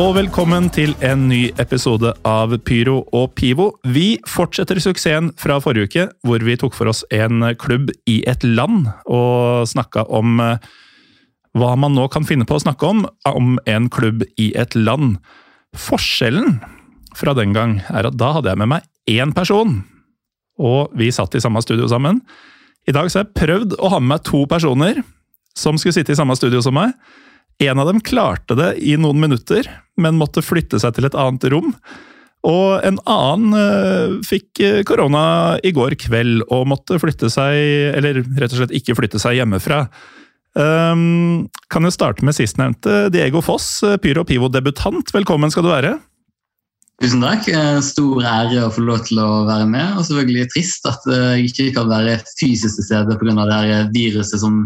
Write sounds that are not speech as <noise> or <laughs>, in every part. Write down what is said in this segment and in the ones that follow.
Og velkommen til en ny episode av Pyro og Pivo. Vi fortsetter suksessen fra forrige uke, hvor vi tok for oss en klubb i et land, og snakka om eh, hva man nå kan finne på å snakke om om en klubb i et land. Forskjellen fra den gang er at da hadde jeg med meg én person, og vi satt i samme studio sammen. I dag så har jeg prøvd å ha med meg to personer som skulle sitte i samme studio som meg. En av dem klarte det i noen minutter, men måtte flytte seg til et annet rom. Og en annen øh, fikk øh, korona i går kveld og måtte flytte seg, eller rett og slett ikke flytte seg hjemmefra. Um, kan jo starte med sistnevnte. Diego Foss, øh, Pyro Pivo-debutant. Velkommen skal du være. Tusen takk. Eh, Stor ære å få lov til å være med. Og selvfølgelig trist at eh, jeg ikke kan være fysisk til stede pga. viruset som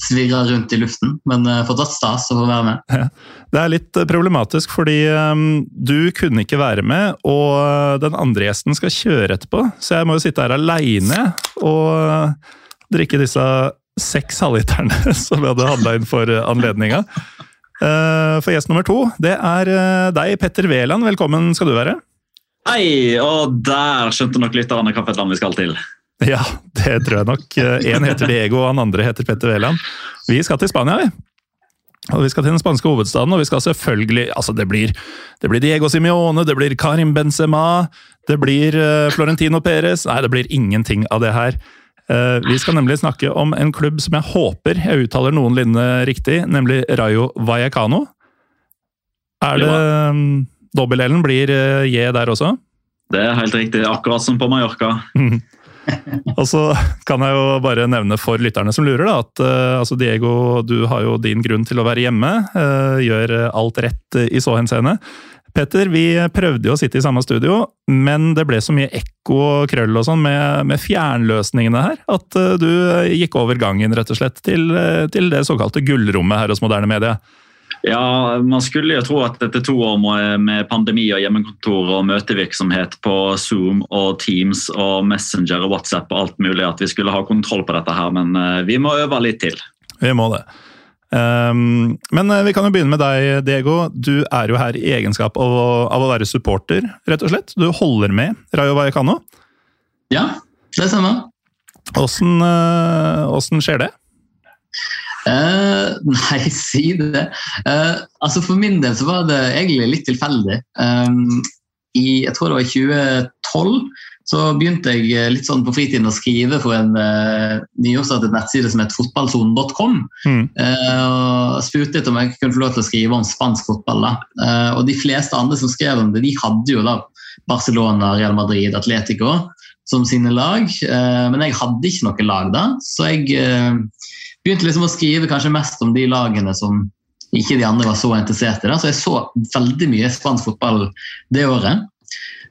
svirrer rundt i luften. Men eh, fortsatt stas å få være med. Det er litt problematisk, fordi um, du kunne ikke være med, og den andre gjesten skal kjøre etterpå, så jeg må jo sitte her aleine og drikke disse seks halvliterne <laughs> som jeg hadde handla inn for anledninga. Uh, for gjest nummer to, det er uh, deg, Petter Wæland. Velkommen skal du være. Hei, og der skjønte nok lytterne hvilket land vi skal til. Ja, det tror jeg nok. Én heter Diego, og han andre heter Petter Wæland. Vi skal til Spania, vi. Og Vi skal til den spanske hovedstaden, og vi skal selvfølgelig altså Det blir, det blir Diego Simione, det blir Karim Benzema, det blir uh, Florentino Perez Nei, det blir ingenting av det her. Uh, vi skal nemlig snakke om en klubb som jeg håper jeg uttaler noenlunde riktig, nemlig Rayo Vallecano. Er det um, Dobbel-L-en blir uh, J der også? Det er helt riktig, akkurat som på Mallorca. Og så kan jeg jo bare nevne for lytterne som lurer, da, at uh, altså Diego, du har jo din grunn til å være hjemme. Uh, gjør alt rett i så henseende. Petter, vi prøvde jo å sitte i samme studio, men det ble så mye ekko og krøll og sånn med, med fjernløsningene her, at uh, du gikk over gangen rett og slett til, uh, til det såkalte gullrommet her hos Moderne Media. Ja, Man skulle jo tro at etter to år med- pandemi og hjemmekontor og møtevirksomhet på Zoom og Teams og Messenger og WhatsApp og alt mulig, at vi skulle ha kontroll på dette her, men eh, vi må øve litt til. Vi må det. Um, men uh, vi kan jo begynne med deg, Diego. Du er jo her i egenskap av, å- av å være supporter, rett og slett. Du holder med Rayo Vallecano. Ja, det stemmer. Åssen uh, skjer det? Uh, <laughs> nei, si det. Uh, altså For min del så var det egentlig litt tilfeldig. Um, i, jeg tror det var i 2012 så begynte jeg eh, litt sånn på fritiden å skrive for en uh, nyoppstartet nettside som het fotballsonen.com. Mm. Eh, og spurte litt om jeg kunne få lov til å skrive om spansk fotball. Eh, og de fleste andre som skrev om det, de hadde jo da Barcelona, Real Madrid, Atletico som sine lag. Eh, men jeg hadde ikke noe lag da, så jeg eh, begynte liksom å skrive kanskje mest om de lagene som ikke de andre var så interessert i. Da. Så jeg så veldig mye spansk fotball det året.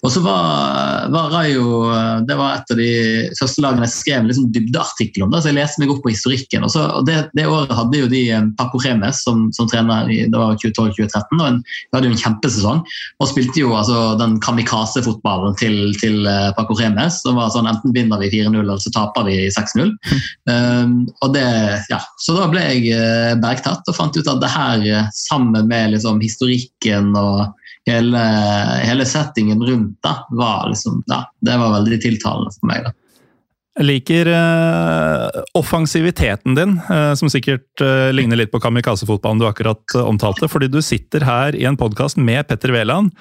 Og så var, var Rayo det var et av de første lagene jeg skrev en liksom dybdeartikkel om. Da, så jeg leste meg opp på historikken. Og, så, og det, det året hadde jo de eh, Paco Remes som, som trener i det var 2012-2013. og en, De hadde jo en kjempesesong. Og spilte jo altså, den kamikaze-fotballen til, til eh, Paco Remes. som var sånn Enten vinner vi 4-0 eller så taper vi 6-0. Um, og det, ja, så da ble jeg eh, bergtatt og fant ut at det her, eh, sammen med liksom, historikken og hele, hele settingen rundt, da, var liksom, ja, det var veldig tiltalende for meg. da. Jeg liker eh, offensiviteten din, eh, som sikkert eh, ligner litt på kamikaze-fotballen du akkurat eh, omtalte. Fordi du sitter her i en podkast med Petter Wæland,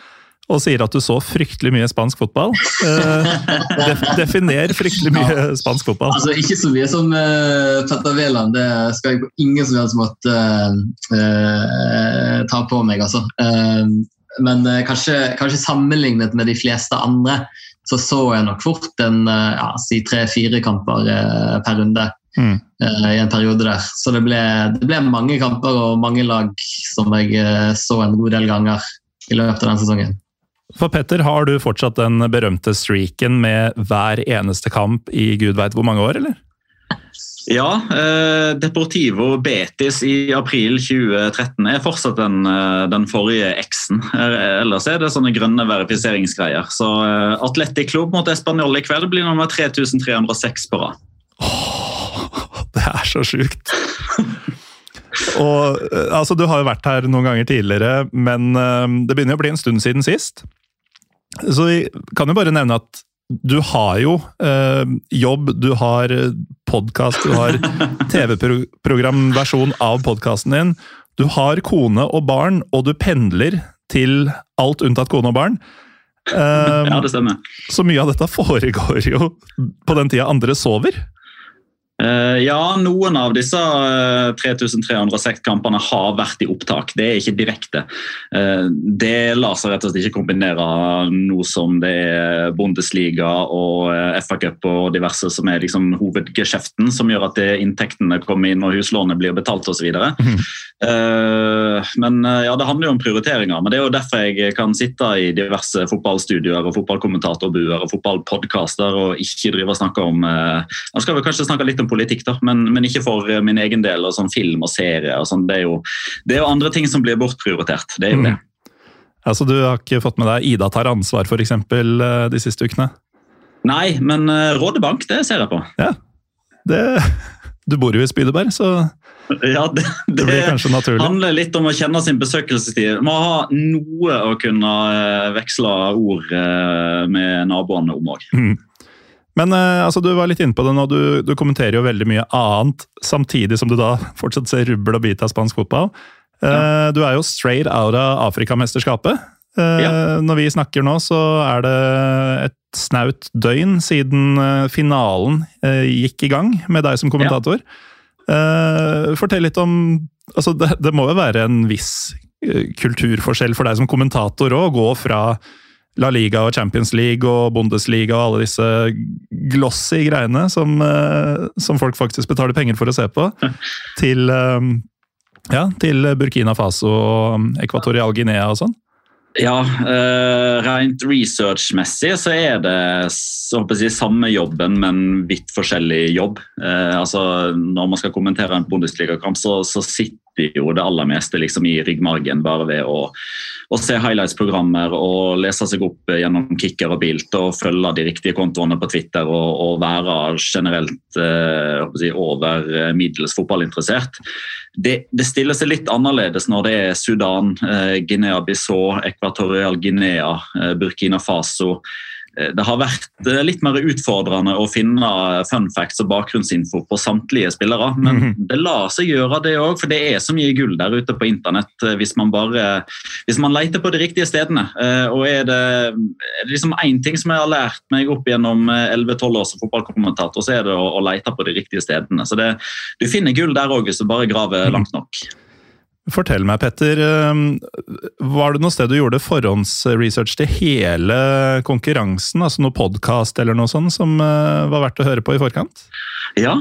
og sier at du så fryktelig mye spansk fotball. Eh, <laughs> def definer fryktelig mye spansk fotball. Altså, Ikke så mye som uh, Petter Wæland, det skal jeg på ingen som helst måte ta på meg. altså. Men kanskje, kanskje, sammenlignet med de fleste andre, så så jeg nok fort en ja, si tre-fire kamper per runde. Mm. i en periode der. Så det ble, det ble, mange kamper og mange lag som jeg så en god del ganger i løpet av den sesongen. For Petter, har du fortsatt den berømte streaken med hver eneste kamp i gud veit hvor mange år, eller? Ja, eh, Deportivo Betis i april 2013 er fortsatt den, eh, den forrige X-en. Eh, ellers er det sånne grønne verifiseringsgreier. Så eh, Atletic Club mot Español i kveld blir nummer 3306 på rad. Oh, det er så sjukt! <laughs> Og, eh, altså, du har jo vært her noen ganger tidligere, men det begynner å bli en stund siden sist. Så vi kan jo bare nevne at du har jo eh, jobb, du har podkast, du har <laughs> TV-programversjon av podkasten din. Du har kone og barn, og du pendler til alt unntatt kone og barn. <laughs> Eh, ja, det stemmer. Så mye av dette foregår jo på den tida andre sover. Uh, ja, noen av disse uh, 3306 kampene har vært i opptak. Det er ikke direkte. Uh, det lar seg rett og slett ikke kombinere noe som det er Bundesliga og FA-cup og diverse som er liksom hovedgeskjeften, som gjør at inntektene kommer inn og huslånet blir betalt osv. Mm. men ja, det handler jo om prioriteringer. Men det er jo derfor jeg kan sitte i diverse fotballstudioer og fotballkommentatorbuer og fotballpodkaster og ikke drive og snakke om Nå skal vi kanskje snakke litt om politikk, da, men, men, ikke for eh, min egen del. og sånn Film og serie. og sånn, det, det, er jo andre ting som blir bortprioritert. det er jo det. Mm. Altså, Du har ikke fått med deg Ida tar ansvar eksempel, eh, de siste ukene? Nei, men uh, Rådebank det ser jeg på. Ja, det, Du bor jo i Spydeberg, så <laughs> ja, det, det, det, handler litt om å kjenne sin besøkelsestid. Man ha noe å kunne veksle ord med naboene om òg. Mm. Men uh, altså, du var litt inne på det nå, du, du, kommenterer jo veldig mye annet, samtidig som du da <laughs> fortsatt ser rubbel og bit av spansk fotball. Ja. Du er jo straight out av Afrikamesterskapet. Uh, ja. Når vi snakker nå, så er det et snaut døgn siden finalen gikk i gang, med deg som kommentator. Ja. fortell litt om altså det, det, må jo være en viss kulturforskjell for deg som kommentator å gå fra La Liga og Champions League og Bundesliga og alle disse glossy greiene som, eh, som folk faktisk betaler penger for å se på, til, eh, ja, til Burkina Faso og Ekvatorial Guinea og sånn? Ja, uh, rent researchmessig så er det så si, samme jobben, men vidt forskjellig jobb. Uh, altså, når man skal kommentere en Bundesliga-kamp, så, så, sitter jo det aller meste liksom, i ryggmargen bare ved å å se highlights-programmer og lese seg opp gjennom Kicker og Bilt og følge de riktige kontoene på Twitter og, og være generelt eh, si, over middels fotballinteressert. Det, det, stiller seg litt annerledes når det er Sudan, eh, Guinea-Bissau, Ekvatorial Guinea, eh, Burkina Faso det har vært eh, litt mer utfordrende å finne fun facts og bakgrunnsinfo på samtlige spillere. Men mhm. det lar seg gjøre, det òg, for det er så mye gull der ute på internett eh, hvis man bare hvis man leter på de riktige stedene. Og er det, er det liksom én ting som jeg har lært meg opp gjennom 11-12 år som fotballkommentator, så er det å, å lete på de riktige stedene. Så det, du finner gull der òg hvis du bare graver mhm. langt nok. Fortell meg, Petter. Eh, var det noe sted du gjorde forhåndsresearch til hele konkurransen? Altså noe podkast eller noe sånt som eh, var verdt å høre på i forkant? Ja,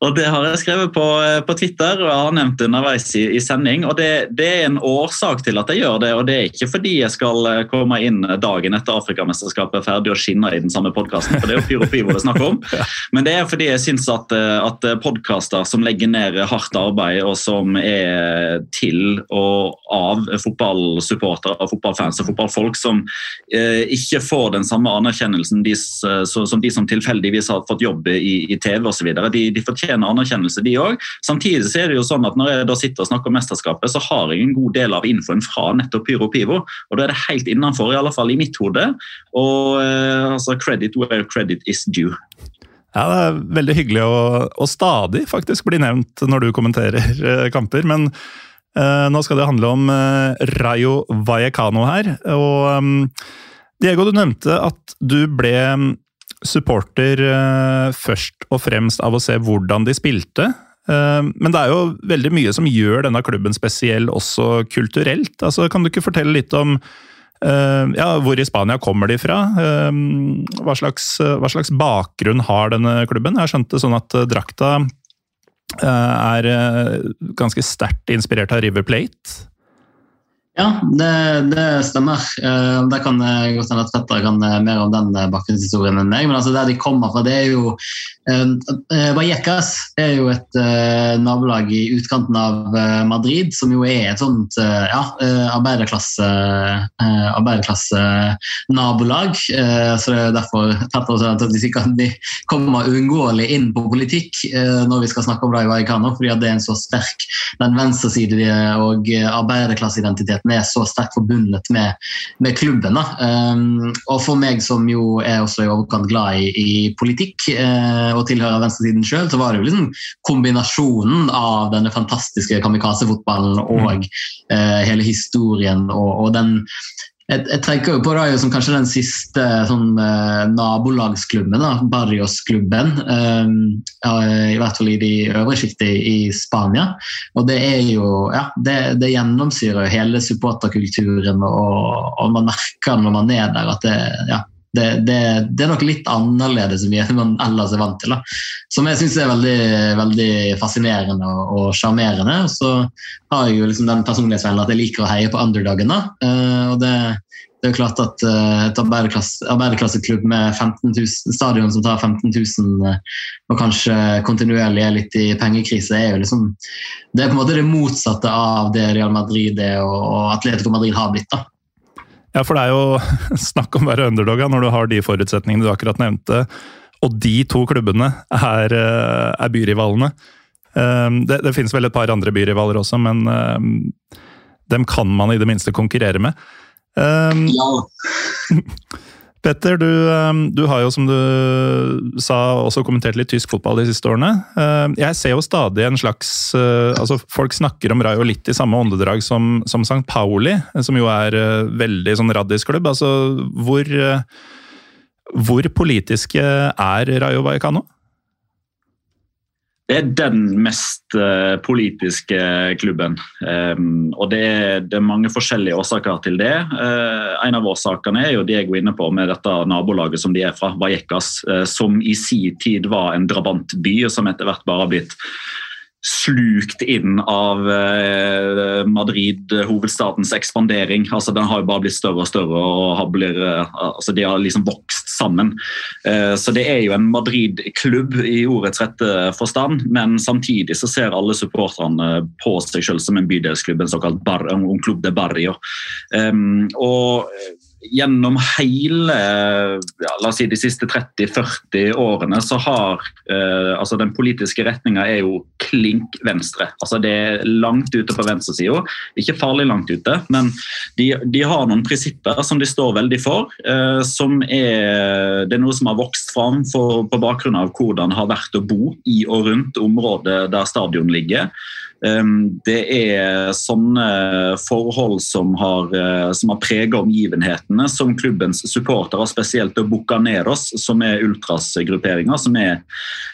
og Det har jeg skrevet på, eh, på Twitter og jeg har nevnt det underveis i, i sending. og det, det, er en årsak til at jeg gjør det. og Det er ikke fordi jeg skal eh, komme inn dagen etter Afrikamesterskapet ferdig og skinne i den samme podkasten, for det er jo Pyro Pivo det er snakk om. <laughs> Men det er fordi jeg syns at, eh, at podkaster som legger ned hardt arbeid, og som er til og av fotballsupportere, fotballfans og fotballfolk som eh, ikke får den samme anerkjennelsen de, som de som tilfeldigvis har fått jobb i, i TV osv. De, de fortjener fortjener anerkjennelse, de òg. Samtidig er det jo sånn at når jeg da sitter og snakker om mesterskapet, så har jeg en god del av infoen fra nettopp Pyro Pivo. Og da er det helt innenfor, i alle fall i mitt hode. Og eh, altså credit where credit is due. Ja, Det er veldig hyggelig å, å stadig faktisk bli nevnt når du kommenterer eh, kamper. Men Nå skal det handle om Rayo Vallecano her. Og Diego, du nevnte at du ble supporter først og fremst av å se hvordan de spilte. Men det er jo veldig mye som gjør denne klubben spesiell også kulturelt. Altså, kan du ikke fortelle litt om ja, hvor i Spania kommer de fra? Hva slags, hva slags bakgrunn har denne klubben? Jeg har skjønt det sånn at drakta er ganske sterkt inspirert av River Plate. Ja, det, det stemmer. Uh, det kan godt hende at Petter kan uh, mer om den bakgrunnshistorien enn meg. Men altså der de kommer fra, det er jo uh, Vallecas er jo et nabolag i utkanten av Madrid, som jo er et sånt ja, arbeiderklasse, arbeiderklassenabolag. så det er derfor Petter sier at de, sikkert kommer uunngåelig inn på politikk når vi skal snakke om det i Vallecano, fordi det er en så sterk den venstresidige og arbeiderklasseidentiteten er så sterkt forbundet med, med klubben. Um, og for meg som jo er også i overkant glad i, i politikk uh, og tilhører venstresiden sjøl, så var det jo liksom kombinasjonen av denne fantastiske kamikaze-fotballen og uh, hele historien og, og den jeg, jeg, tenker jo på Rayo som kanskje den siste sånn, eh, nabolagsklubben, da, Barrios-klubben. Um, I hvert fall i de øvre sjiktene i, i, Spania. Og det er jo Ja, det, det gjennomsyrer hele supporterkulturen, og, og, man merker når man er der at det, ja, det, det, det, er noe litt annerledes enn man ellers er vant til. Da. Som jeg syns er veldig, veldig, fascinerende og sjarmerende. Og så har jeg jo liksom den personlighetsveien at jeg liker å heie på underdagen. Uh, og det, det, er jo klart at uh, et arbeiderklasse, arbeiderklasseklubb med 15 000, stadion som tar 15 000 uh, og kanskje kontinuerlig er litt i pengekrise, er jo liksom Det er på en måte det motsatte av det Real Madrid er og, og Atletico Madrid har blitt. da. Ja, for det er jo <laughs> snakk om å være underdog når du har de forutsetningene du akkurat nevnte. Og de to klubbene er, eh, er byrivalene. Ehm, det, det, finnes vel et par andre byrivaler også, men ehm, dem kan man i det minste konkurrere med. Ehm, ja. <laughs> Petter, du, ehm, du, har jo som du sa også kommentert litt tysk fotball de siste årene. Ehm, jeg ser jo stadig en slags eh, altså Folk snakker om Rayo litt i samme åndedrag som, som St. Pauli, som jo er eh, veldig sånn raddisklubb. Altså, hvor, eh, hvor politiske er Rayo Vallecano? Det er den mest uh, politiske klubben. Um, og det er, det er, mange forskjellige årsaker til det. Uh, en av årsakene er jo det jeg går inne på med dette nabolaget som de er fra, Vallecas, uh, som i sin tid var en drabantby, og som etter hvert bare har blitt slukt inn av eh, Madrid, hovedstatens ekspandering. Altså, den har jo bare blitt større og større, og har blir, eh, altså, de har liksom vokst sammen. Eh, så det er jo en Madrid-klubb i ordets rette forstand, men samtidig så ser alle supporterne på seg selv som en bydelsklubb, en såkalt bar, en klubb de barrio. og gjennom hele ja, la oss si de siste 30-40 årene så har eh, altså den politiske retninga klink venstre. Altså Det er langt ute på venstresida. Ikke farlig langt ute, men de, de, har noen prinsipper som de står veldig for. Eh, som er, det er noe som har vokst fram for, på bakgrunn av hvordan det har vært å bo i og rundt området der stadion ligger. Det er sånne forhold som har, eh, som har preget omgivenhetene, som klubbens supportere, spesielt Bucaneros, som er ultrasgrupperinger, som er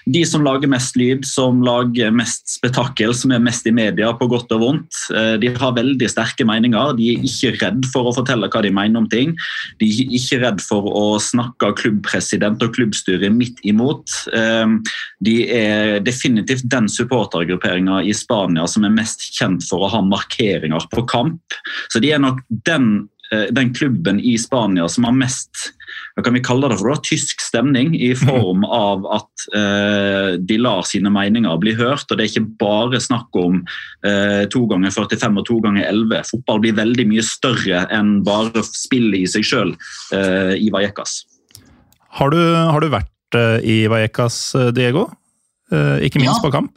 de som lager mest lyd, som lager mest spetakkel, som er mest i media, på godt og vondt. Eh, de har veldig sterke meninger. De er ikke redd for å fortelle hva de mener om ting. De er ikke redd for å snakke klubbpresident og klubbstyre midt imot. De er definitivt den supportergrupperinga i Spania Spania som er mest kjent for å ha markeringer på kamp. Så de er nok den, eh, den klubben i Spania som har mest hva kan vi kalle det for da, tysk stemning, i form av at eh, de lar sine meninger bli hørt. og Det er ikke bare snakk om eh, ganger 45 og to ganger 11. Fotball blir veldig mye større enn bare spillet i seg sjøl eh, i Vallecas. Har du, har du vært eh, i Vallecas, eh, Diego? ikke minst ja. på kamp?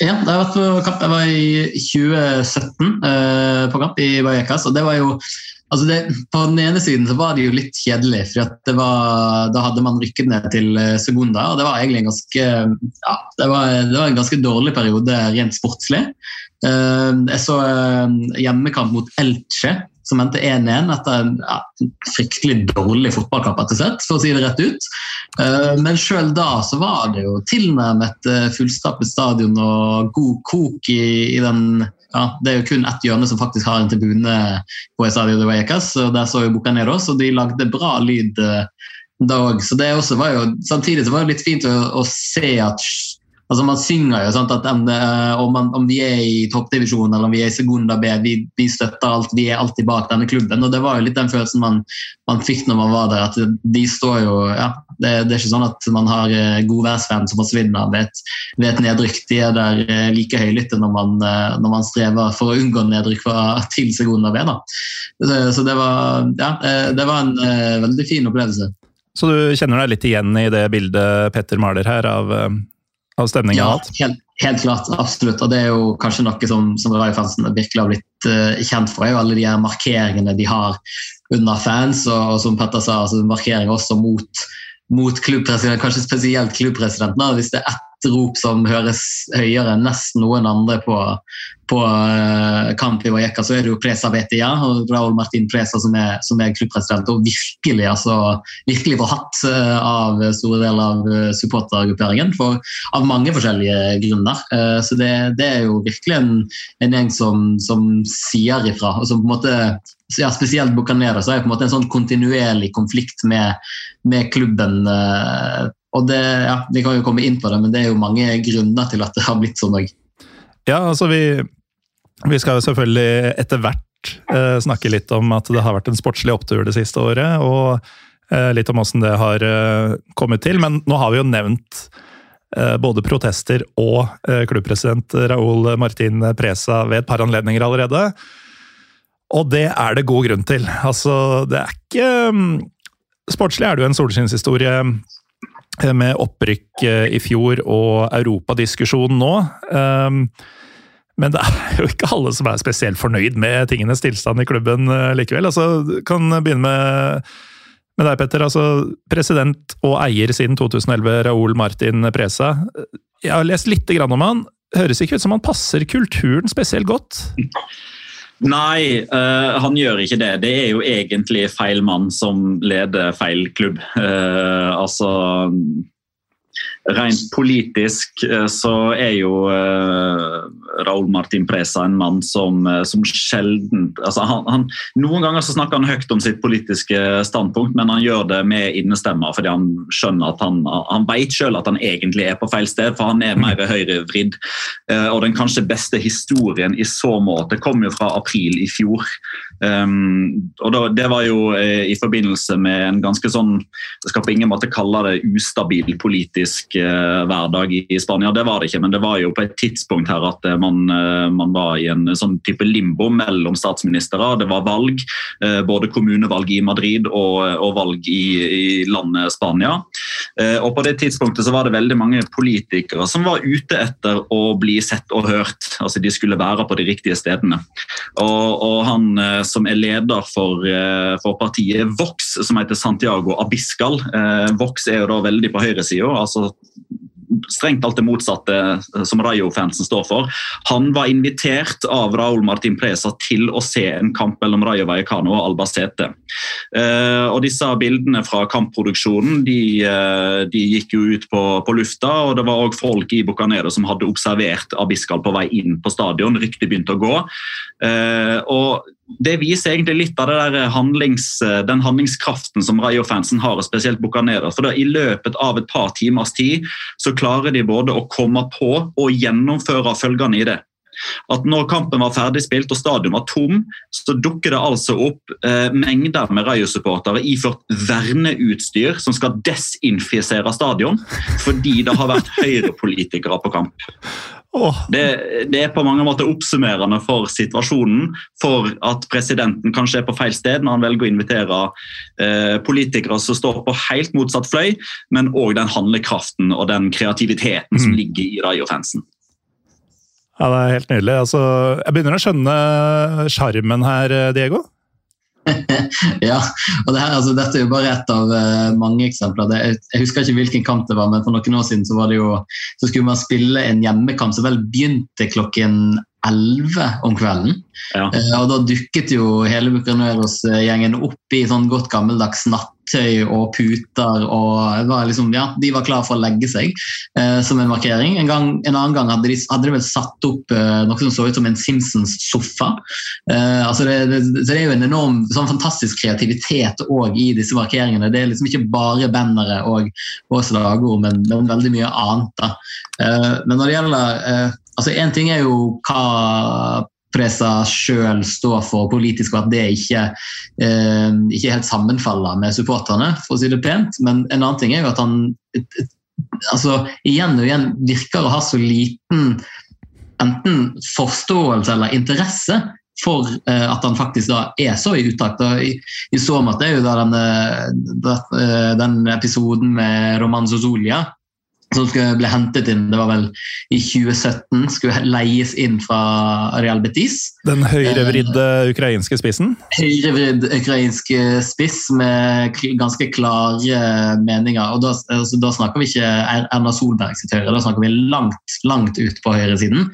Ja, jeg har vært på kamp. Jeg var i 2017 eh, på kamp i Vallecas. og det var jo altså det, På den ene siden så var det jo litt kjedelig, for da hadde man rykket ned til eh, Segunda. og Det var egentlig en ganske, ja, det var, det var en ganske dårlig periode rent sportslig. Jeg så hjemmekamp mot Elche, som endte 1-1 etter en ja, fryktelig dårlig fotballkamp, for å si det rett ut. Men sjøl da så var det jo tilnærmet fullstappet stadion og god kok i, i den ja, det er jo kun ett hjørne som faktisk har en tribune på Estadio de Vallecas. og Der så jo Bucaneros, og de lagde bra lyd da òg. Samtidig så var det litt fint å, å se at Altså Man synger jo sant, at om, det, om, om, vi er i toppdivisjon eller om vi er i Segunda B, vi, vi, støtter alt, vi er alltid bak denne klubben. og Det var jo litt den følelsen man, man fikk når man var der. at de står jo, ja, det, det er ikke sånn at man har eh, godværsvenn som forsvinner ved et, ved et, nedrykk. De er der eh, like høylytte når, man, eh, når man strever for å unngå nedrykk fra, til Segunda B. da. Så det var, ja, det var en veldig fin opplevelse. Så du kjenner deg litt igjen i det bildet Petter maler her av av stemninga? Ja, helt, helt, klart. Absolutt. Og det er jo kanskje noe som, som Rayo-fansen virkelig har blitt uh, kjent for. er jo Alle de her markeringene de har under fans, og, og som Petter sa, altså markeringer også mot, mot klubbpresidenten, kanskje spesielt klubbpresidenten. Hvis det er ett rop som høres høyere enn nesten noen andre på, på uh, kamp i Vajeka, så er det jo Presa Betia og Raúl Martin Presa som er, som er klubbpresident. Og virkelig altså, virkelig får hatt uh, av store deler av uh, supportergrupperingen for, av mange forskjellige grunner. Så det, det, er jo virkelig en, en gjeng som, som sier ifra. og som på en måte ja, spesielt Bucanera, så er det på en måte en sånn kontinuerlig konflikt med, med klubben og det, ja, Vi kan jo komme inn på det, men det er jo mange grunner til at det har blitt sånn òg. Ja, altså vi, vi, skal jo selvfølgelig etter hvert eh, snakke litt om at det har vært en sportslig opptur det siste året. Og eh, litt om åssen det har eh, kommet til. Men nå har vi jo nevnt eh, både protester og eh, klubbpresident Raúl Martin Presa ved et par anledninger allerede. Og det er det god grunn til. Altså, det er ikke mm, Sportslig er det jo en solskinnshistorie med opprykk eh, i fjor og europadiskusjon nå. Ehm, men det er jo ikke alle som er spesielt fornøyd med tingenes tilstand i klubben eh, likevel. Altså, kan begynne med, med deg, Petter. Altså, president og eier siden 2011, Raúl Martin Presa. Jeg har lest litt om han. Høres ikke ut som han passer kulturen spesielt godt? <laughs> Nei, uh, han gjør ikke det. Det er jo egentlig feil mann som leder feil klubb. Uh, altså Rent politisk eh, så er jo uh, Raúl Martin Presa en mann som, uh, som sjelden altså han, han, Noen ganger så snakker han høyt om sitt politiske standpunkt, men han gjør det med innestemmer fordi han skjønner at han, han vet selv at han egentlig er på feil sted, for han er mer høyrevridd. Og den kanskje beste historien i så måte kom jo fra april i fjor. Um, og da, Det var jo i forbindelse med en ganske sånn Jeg skal på ingen måte kalle det ustabil politisk uh, hverdag i, i, Spania. Det var det ikke, men det var jo på et tidspunkt her at uh, man, uh, man, var i en sånn type limbo mellom statsministre. Det var valg, både kommunevalg i Madrid og, og valg i, i, landet Spania. og På det tidspunktet så var det veldig mange politikere som var ute etter å bli sett og hørt. Altså De skulle være på de riktige stedene. Og, og han som er leder for, for partiet Vox, som heter Santiago Abiscal. Vox er jo da veldig på høyresida. Altså strengt alt det motsatte som Rayo-fansen står for. Han var invitert av Raúl Martin Presa til å se en kamp mellom Rayo Vallecano og Albacete. Uh, og disse bildene fra kampproduksjonen de, uh, de gikk jo ut på, på, lufta, og det var òg folk i Bucanero som hadde observert Abiscal på vei inn på stadion. Ryktet begynte å gå. Og det viser egentlig litt av handlings, den handlingskraften som Rayo-fansen har, og spesielt Bucanera. For da, I løpet av et par timers tid så klarer de både å komme på og gjennomføre følgene i det. At når kampen var ferdigspilt og stadion var tom, så dukker det altså opp eh, mengder med Rayo-supportere iført verneutstyr som skal desinfisere stadion fordi det har vært høyrepolitikere på kamp. Oh. Det, det, er på mange måter oppsummerende for situasjonen. For at presidenten kanskje er på feil sted når han velger å invitere eh, politikere som står på helt motsatt fløy, men òg den handlekraften og den kreativiteten mm. som ligger i Rayo-fansen. Ja, Det er helt nydelig. Altså, jeg begynner å skjønne sjarmen her, Diego. <laughs> ja, og det her, altså, Dette er jo bare ett av uh, mange eksempler. Det, jeg husker ikke hvilken kamp det var, men for noen år siden så, var det jo, så skulle man spille en hjemmekamp som vel begynte klokken elleve om kvelden. Ja. Eh, og da dukket jo hele Bucaneros-gjengen opp i sånn godt gammeldags nattøy og puter. og var liksom, ja, De var klar for å legge seg eh, som en markering. En, gang, en annen gang hadde de, hadde de vel satt opp eh, noe som så ut som en Simpsons-sofa. Eh, altså det, det, det er jo en enorm sånn fantastisk kreativitet òg i disse markeringene. Det er liksom ikke bare bannere og, og slagord, men, men veldig mye annet. da. Eh, men når det gjelder eh, altså Én ting er jo hva Presa sjøl står for politisk, og at det ikke, eh, ikke helt sammenfaller med supporterne, for å si det pent. Men en annen ting er jo at han altså, igjen og igjen virker å ha så liten enten forståelse eller interesse for eh, at han faktisk da er så i utakt. I, i så måte er jo da den, eh, den episoden med Roman Zozolia som skulle bli hentet inn det var vel i 2017, skulle leies inn fra Real Betis. Den høyrevridde ukrainske spissen? Høyrevridd ukrainsk spiss med ganske klare meninger. og Da, altså, da snakker vi ikke Erna Solberg sitt høyre, da snakker vi langt, langt ut på høyresiden.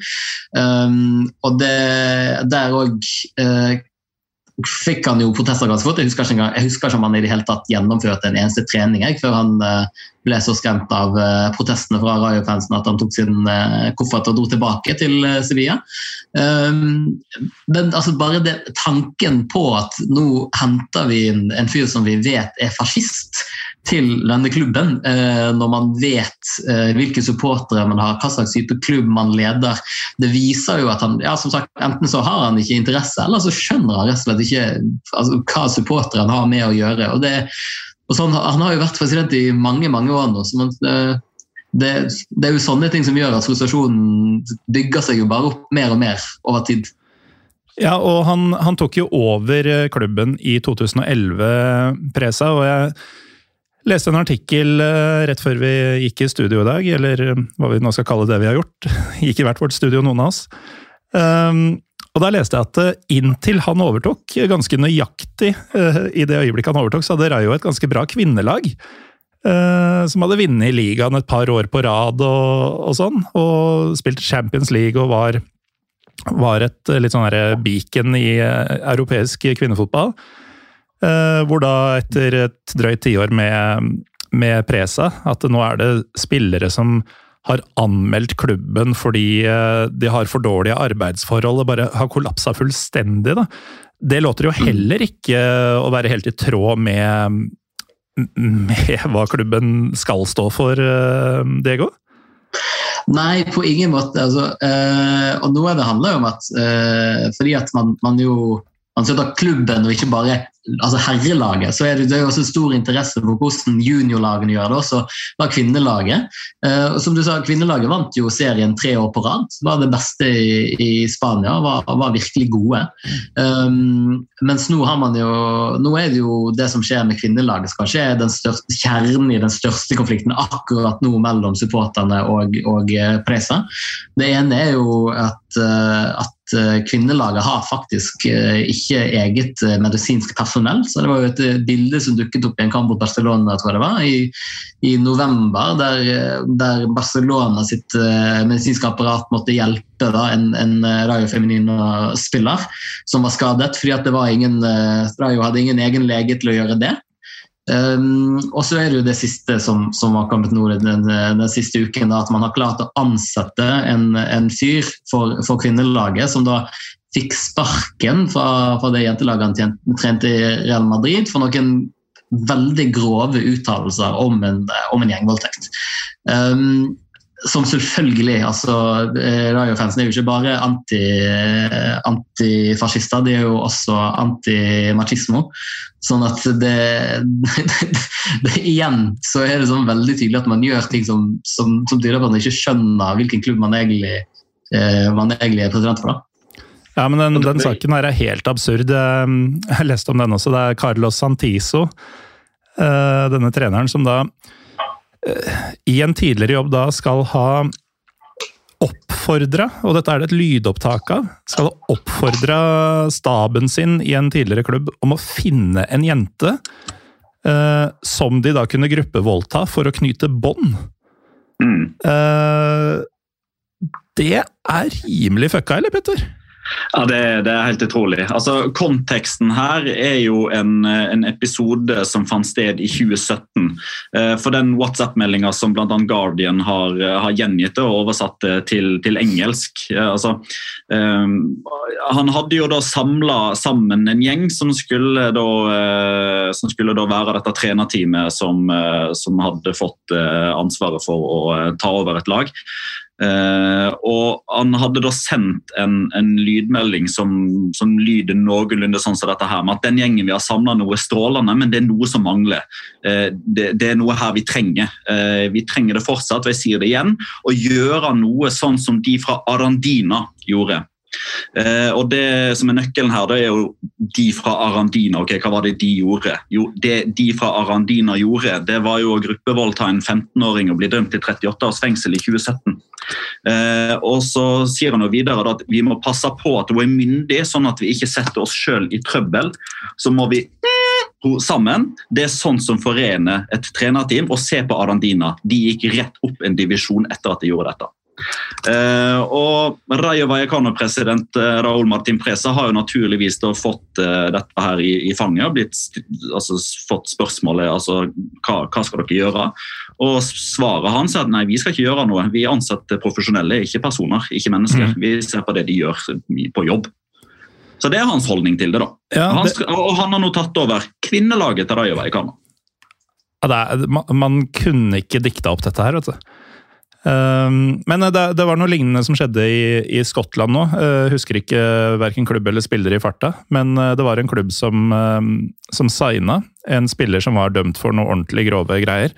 Um, og det, der òg fikk han jo protester ganske fort. Jeg husker, ikke, jeg husker ikke om han i det hele tatt gjennomførte en eneste trening jeg, før han uh, ble så skremt av uh, protestene fra Rayo-fansen at han tok sin uh, koffert og dro tilbake til Sevilla. Um, men altså bare det, tanken på at nå henter vi en, en fyr som vi vet er fascist til denne klubben, når man vet hvilke supportere man har, hva slags type klubb man leder. Det viser jo at han ja, som sagt, enten så har han ikke interesse, eller så skjønner han rett og slett ikke altså, hva supporteren har med å gjøre. og det og sånn, Han har jo vært president i mange mange år nå. så man, det, det, det, er jo sånne ting som gjør at frustrasjonen bygger seg jo bare opp mer og mer over tid. Ja, og han, han tok jo over klubben i 2011, Presa. og jeg leste en artikkel rett før vi gikk i studio i dag, eller hva vi nå skal kalle det vi har gjort. <laughs> Gikk i hvert vårt studio, noen av oss. Um, og Da leste jeg at eh, inntil han overtok, ganske nøyaktig i det øyeblikket han overtok, så hadde Rayo et ganske bra kvinnelag. Som hadde vunnet ligaen et par år på rad og, og sånn. Og spilt Champions League og var, var et litt sånn beacon i europeisk kvinnefotball. Hvor da, etter et drøyt tiår med, med Presa, at nå er det spillere som har anmeldt klubben fordi eh, de har for dårlige arbeidsforhold og bare har kollapsa fullstendig. Da. Det låter jo heller ikke å være helt i tråd med, med hva klubben skal stå for, eh, Diego? Nei, på ingen måte. Altså, øh, og noe av det handler jo om at øh, fordi at man, man jo man støtter klubben og ikke bare altså herrelaget, så er det, det er også stor interesse for hvordan juniorlagene gjør det. Også var kvinnelaget. Eh, som du sa, Kvinnelaget vant jo serien tre år på rad. Var det beste i, i Spania. Var, var, virkelig gode. Um, mens nå har man jo nå er det jo det som skjer med kvinnelaget, skal skje den største kjernen i den største konflikten akkurat nå mellom supporterne og, og eh, Presa. Det ene er jo at, uh, at kvinnelaget har faktisk ikke eget medisinsk personell personell. Så det var jo et eh, bilde som dukket opp i en kamp mot Barcelona tror jeg det var, i, i november, der, eh, der, Barcelona sitt uh, medisinske apparat måtte hjelpe da, en, en Rayo Feminino-spiller som var skadet, fordi at det var ingen, uh, Rayo hadde ingen egen lege til å gjøre det. Um, og så er det jo det siste som, som har kommet nå den, den, siste uken, da, at man har klart å ansette en, en fyr for, for, kvinnelaget, som da fikk sparken fra, fra det jentelaget han trente i Real Madrid for noen veldig grove uttalelser om en, om en gjengvoldtekt. Um, som selvfølgelig altså eh, Rayo-fansen er jo ikke bare anti, antifascister, de er jo også antimachismo. Sånn at det, det, <laughs> det, Igjen så er det sånn veldig tydelig at man gjør ting som, som, som tyder på at man ikke skjønner hvilken klubb man egentlig, eh, man egentlig er president for. da. Ja, men den, den, saken her er helt absurd. Jeg leste om den også. Det er Carlos Santiso, eh, denne treneren, som da eh, i en tidligere jobb da skal ha oppfordra, og dette er det et lydopptak av, skal ha oppfordra staben sin i en tidligere klubb om å finne en jente eh, som de da kunne gruppevoldta for å knyte bånd. Mm. Eh, Det er rimelig fucka, eller, Petter? Ja, det, det, er helt utrolig. Altså, Konteksten her er jo en, en episode som fant sted i 2017. Eh, for den WhatsApp-meldinga som bl.a. Guardian har, har, gjengitt og oversatt til, til engelsk altså, um, Han hadde jo da samla sammen en gjeng som skulle da, uh, som skulle da være dette trenerteamet som, som hadde fått ansvaret for å ta over et lag. Uh, og Han hadde da sendt en, en lydmelding som, som, lyder noenlunde sånn som dette her, med at den gjengen vi har samla nå er strålende, men det er noe som mangler. Uh, det, det, er noe her vi trenger. Uh, vi trenger det fortsatt, og jeg sier det igjen, å gjøre noe sånn som de fra Arandina gjorde. Eh, og Det som er nøkkelen her, det er jo de fra Arandina. ok, Hva var det de gjorde? Jo, Det de fra Arandina gjorde, det var jo å gruppevoldta en 15-åring og bli dømt til 38 års fengsel i 2017. Eh, og Så sier han jo videre at vi må passe på at hun er myndig, sånn at vi ikke setter oss sjøl i trøbbel. Så må vi sammen. Det er sånn som forener et trenerteam. Og se på Arandina. De gikk rett opp en divisjon etter at de gjorde dette. Uh, og Rayo Vallecano-president uh, Raúl Martin Presa har jo naturligvis fått uh, dette her i, i fanget og blitt, altså, fått spørsmålet altså, hva, hva, skal dere gjøre. Og Svaret hans er at nei, vi skal ikke gjøre noe. Vi ansetter profesjonelle, ikke personer, ikke mennesker. Mm. Vi ser på det de gjør på jobb. Så det er hans holdning til det. da. Ja, det... Han, og han har nå tatt over kvinnelaget til Rayo Vallecano. Ja, er, man, man, kunne ikke dikta opp dette her, vet du. Ehm, men det, det, var noe lignende som skjedde i, i Skottland nå. Jeg eh, husker ikke verken klubb eller spiller i farta, men eh, det var en klubb som, ehm, som signa en spiller som var dømt for noe ordentlig grove greier.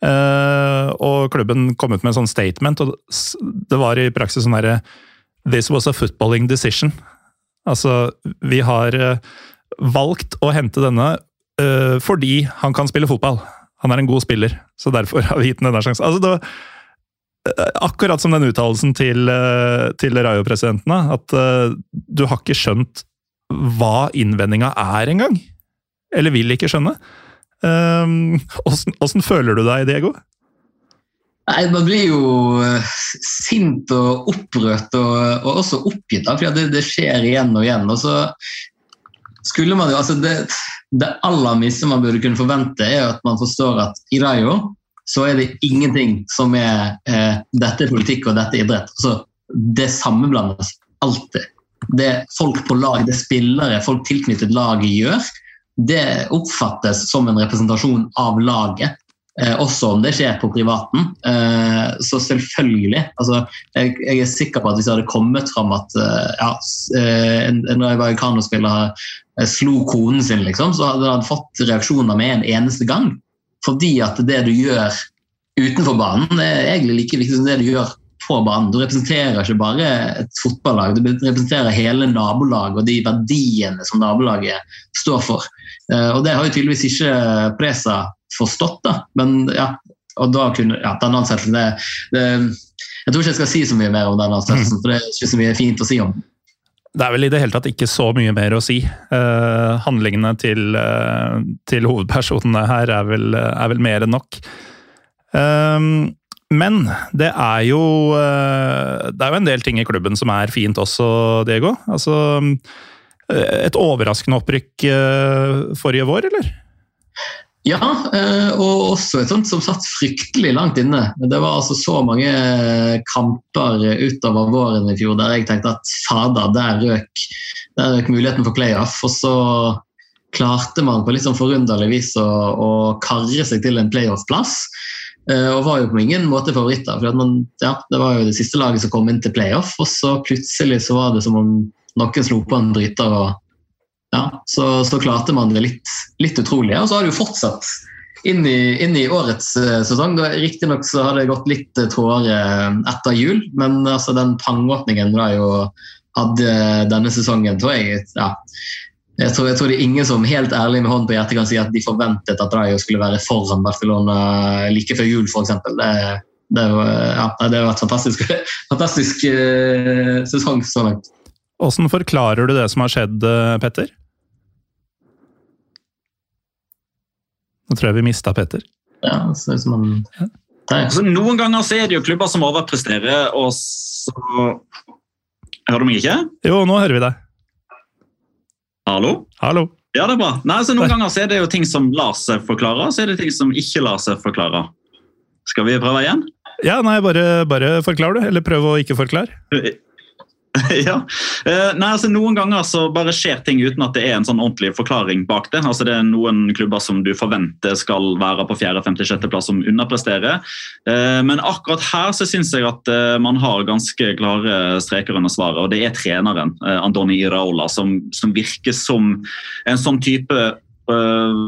Eh, og klubben kom ut med en sånn statement, og det var i praksis sånn herre This was a footballing decision. Altså, vi har valgt å hente denne fordi han kan spille fotball. Han er en god spiller, så derfor har vi gitt ham denne sjansen. Altså, det var akkurat som den uttalelsen til, eh, til Rayo-presidentene, at uh, du har ikke skjønt hva innvendinga er engang. Eller vil ikke skjønne. Um, hvordan, føler du deg, Diego? Nei, Man blir jo sint og opprørt og, og også oppgitt, for det, det, skjer igjen og igjen. og så skulle man jo, altså det, det aller minste man burde kunne forvente, er at man forstår at i Rayo så er det ingenting som er eh, dette er politikk og dette er idrett. Altså, det sammenblandes alltid. Det folk på lag, det spillere, folk tilknyttet laget gjør, det oppfattes som en representasjon av laget. Eh, også om det skjer på privaten. Eh, så selvfølgelig altså, jeg, jeg, er sikker på at hvis det hadde kommet fram at uh, ja, eh, en, en Vallecano-spiller eh, slo konen sin, liksom, så hadde han fått reaksjoner med en eneste gang. Fordi at det du gjør utenfor banen, er egentlig like viktig som det du gjør på banen. Du representerer ikke bare et fotballag, du representerer hele nabolaget og de verdiene som nabolaget står for. Eh, og Det har jo tydeligvis ikke Presa forstått, da. men ja, og da kunne, ja, den ansettelsen det, det, Jeg tror ikke jeg skal si så mye mer om den ansettelsen, mm. for det er ikke så mye fint å si om. Det er vel i det hele tatt ikke så mye mer å si. Uh, handlingene til, uh, til, hovedpersonene her er vel, er vel mer enn nok. Uh, men det er jo Det er jo en del ting i klubben som er fint også, Diego. Altså Et overraskende opprykk forrige vår, eller? Ja, eh, og også et sånt som satt fryktelig langt inne. Det var altså så mange kamper utover våren i fjor der jeg tenkte at fader, der røk, der røk muligheten for playoff. Og så klarte man på litt sånn forunderlig vis å, å karre seg til en playoff-plass. Eh, og var jo på ingen måte favoritter. for man, ja, Det var jo det siste laget som kom inn til playoff, og så plutselig så var det som om noen slo på en bryter og ja, så, så, klarte man det litt, litt utrolig. Og så har det jo fortsatt inn i, inn i årets uh, sesong. Riktignok så har det gått litt tårer etter jul, men altså, den pangåpningen da jo hadde denne sesongen, tror jeg ja, jeg tror, jeg tror, det er ingen som helt ærlig med hånden på hjertet kan si at de forventet at Rayo skulle være foran Barcelona like før jul, f.eks. Det, det, ja, det vært fantastisk, <laughs> fantastisk sesong så langt. Hvordan forklarer du det som har skjedd, Petter? Nå tror jeg vi mista Petter. Ja, det ser ut som han Altså, noen ganger så er det jo klubber som overpresterer, og så Hører du meg ikke? Jo, nå hører vi deg. Hallo? Hallo. Ja, det er bra. Nei, så Noen ganger så er det jo ting som lar seg forklare, og så er det ting som ikke lar seg forklare. Skal vi prøve igjen? Ja, nei, bare, bare forklar du, eller prøv å ikke forklare. <laughs> ja. Eh, nei, altså Noen ganger så bare skjer ting uten at det er en sånn ordentlig forklaring bak det. Altså Det er noen klubber som du forventer skal være på fjerde, femte, sjetteplass som underpresterer. Eh, men akkurat her så syns jeg at eh, man har ganske klare streker under svaret. Og det er treneren, Andoni Iraola, som, som virker som en sånn type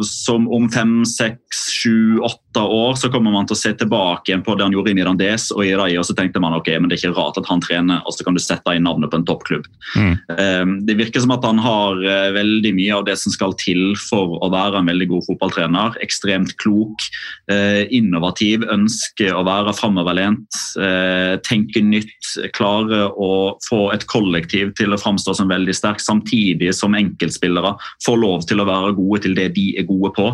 som om fem, seks, sju, åtte år så kommer man til å se tilbake igjen på det han gjorde i Mirandés og i Rai, og så tenkte man ok, men det er ikke rart at han trener, og så kan du sette inn navnet på en toppklubb. Mm. Det virker som at han har eh, veldig mye av det som skal til for å være en veldig god fotballtrener. Ekstremt klok, eh, innovativ, ønsker å være framoverlent, eh, tenke nytt, klare å få et kollektiv til å framstå som veldig sterk, samtidig som enkeltspillere får lov til å være gode til det de er gode på.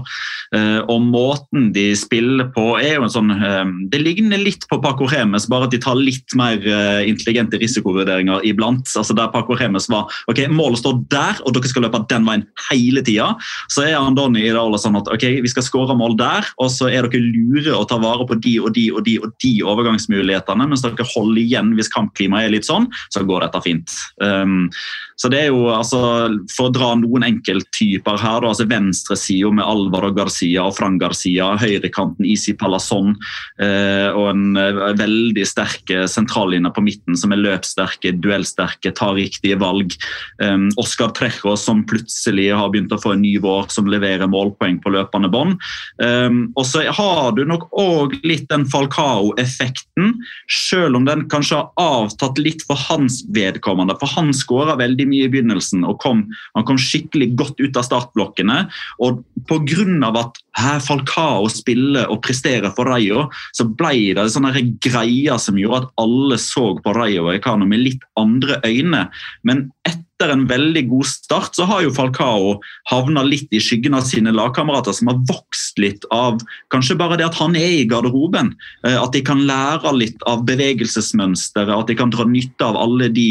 Og måten de spiller på, er jo en sånn ehm, Det ligner litt på Paco Remes, bare at de tar litt mer eh, intelligente risikovurderinger iblant. Altså Der Paco Remes var ok, målet står der, og dere skal løpe den veien hele tida. Så er Andoni i dag sånn at ok, vi skal skåre mål der, og så er dere lure å ta vare på de og de og de og de overgangsmulighetene, mens dere holder igjen hvis kampklimaet er litt sånn, så går dette fint. Um, så det er jo, altså, For å dra noen enkelttyper her, da, altså venstresida med Alvaro Garcia og Fran Garcia, høyrekanten Isi Palazon eh, og en eh, veldig sterke sentrallinje på midten som er løpssterke, duellsterke, tar riktige valg. Oskar Oscar Trejo som plutselig har begynt å få en ny vår, som leverer målpoeng på løpende bånd. Um, og så har du nok òg litt den Falcao-effekten, selv om den kanskje har avtatt litt for hans vedkommende. For han skåra veldig mye i begynnelsen og kom, han kom skikkelig godt ut av startblokkene. Og Pga. at her Falcao spiller og presterer for Rayo, så ble det sånne greier som gjorde at alle så på Rayo og Ekano med litt andre øyne. Men etter en veldig god start så har jo Falcao havna litt i skyggen av sine lagkamerater, som har vokst litt av kanskje bare det at han er i garderoben. Eh, at de kan lære litt av bevegelsesmønsteret, at de kan dra nytte av alle de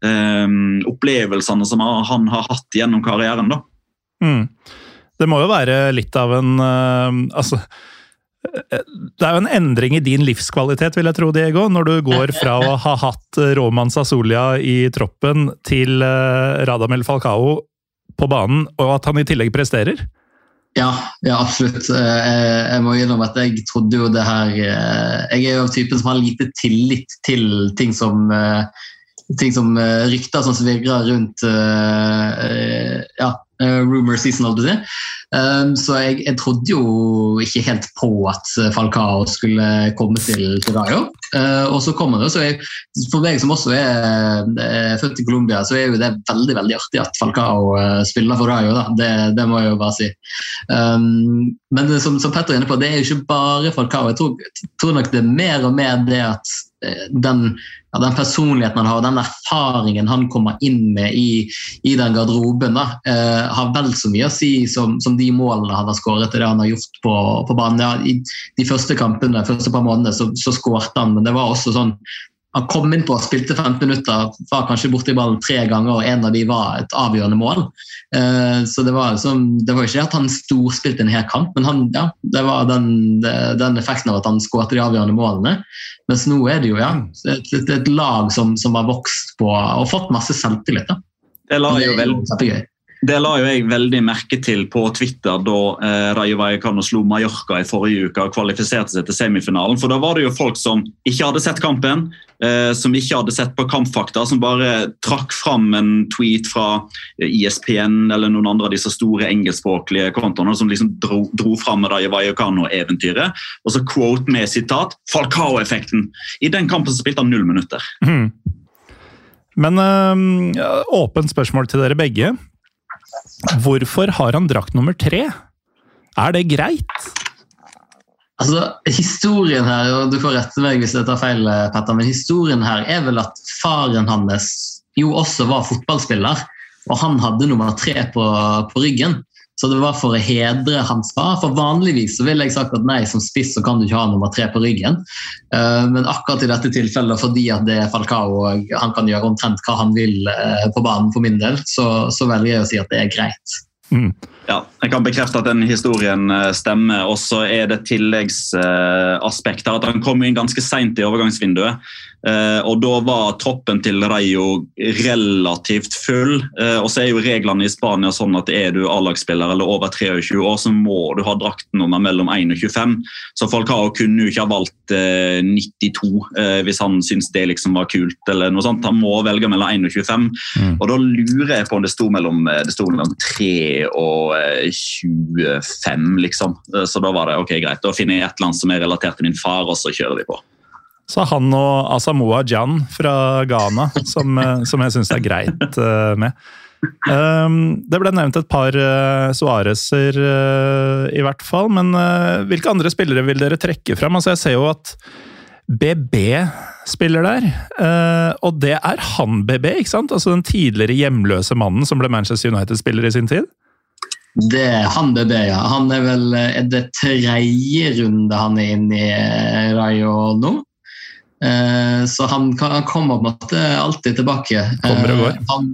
um, opplevelsene som han har hatt gjennom karrieren. da. Mm. Det må jo være litt av en uh, altså det er jo en endring i din livskvalitet, vil jeg tro, Diego, når du går <laughs> fra å ha hatt Roman Sasolia i troppen til eh, Radamel Falcao på banen, og at han i tillegg presterer? Ja, ja absolutt. Eh, jeg må innrømme at jeg trodde jo det her eh, Jeg er jo av typen som har lite tillit til ting som ting som rykter som svirrer rundt ja, rumor season, holdt jeg si. Um, så jeg, jeg, trodde jo ikke helt på at Falcao skulle komme til, til Rayo. Og så kommer det. Så jeg, for meg som også er, er født i Colombia, så er jo det veldig veldig artig at Falcao spiller for Rayo. Det, det, må jeg jo bare si. Um, men som, som, Petter er inne på, det er jo ikke bare Falcao. Jeg tror, tror nok det er mer og mer det at den ja, den personligheten han har, og den erfaringen han kommer inn med i, i den garderoben, da, eh, har vel så mye å si som, som de målene han har skåret til det han har gjort på, på banen. Ja, I de første kampene, første par månedene så, så skårte han, men det var også sånn han kom inn på og spilte 15 minutter, var kanskje borti ballen tre ganger, og en av de var et avgjørende mål. Eh, så det var, liksom, det var ikke at han storspilte en hel kamp, men han, ja, det var den, den, effekten av at han skåret de avgjørende målene. Mens nå er det jo ja, et, et, et lag som, som, har vokst på og fått masse selvtillit. Da. Det la jo vel, det la jo jeg veldig merke til på Twitter da eh, Rayo Vallecano slo Mallorca i forrige uke og kvalifiserte seg til semifinalen. For Da var det jo folk som ikke hadde sett kampen, eh, som ikke hadde sett på Kampfakta, som bare trakk fram en tweet fra ISPN eller noen andre av disse store engelskspråklige kontoene som liksom dro, dro fram Rayo Vallecano-eventyret. Og så quote med sitat 'Falcao-effekten'. I den kampen spilte han null minutter. Mm. Men øh, åpent spørsmål til dere begge. Hvorfor har han drakt nummer tre? Er det greit? Altså, Historien her, og du får rette meg hvis jeg tar feil, Petter, men historien her er vel at faren hans jo også var fotballspiller. Og han hadde nummer tre på, på ryggen. Så det var for å hedre hans far. For vanligvis så ville jeg sagt at nei, som spiss så kan du ikke ha nummer tre på ryggen. Uh, men akkurat i dette tilfellet, fordi at det er Falcao og han kan gjøre omtrent hva han vil uh, på banen for min del, så, så velger jeg å si at det er greit. Mm. Ja, jeg kan bekrefte at den historien stemmer. Og så er det tilleggsaspekt her at han kom inn ganske seint i overgangsvinduet. Eh, og Da var troppen til Rayo relativt full. Eh, og så er jo Reglene i Spania sånn at er du A-lagsspiller eller over 23 år, så må du ha draktnummer mellom 1 og 25. Så Falcao kunne jo ikke ha valgt 92 eh, hvis han syntes det liksom var kult. eller noe sånt. Han må velge mellom 1 og 25. Mm. Og Da lurer jeg på om det sto mellom, det sto mellom 3 og 25, liksom. Så da var det ok, greit. Da finner jeg et land som er relatert til min far, og så kjører vi på. Så han og Asamoah Jan fra Ghana, som, eh, som jeg syns er greit uh, med. Um, det ble nevnt et par Suárez'er uh, i hvert fall, men hvilke andre spillere vil dere trekke fram? Altså, jeg ser jo at BB spiller der, og det er han BB, ikke sant? Altså den tidligere hjemløse mannen som ble Manchester United-spiller i sin tid? Det er han BB, ja. Han er vel er det tredje runde han er inne i Rayo nå? Eh, så han, han, kommer på en måte alltid tilbake. Kommer og går. Eh, han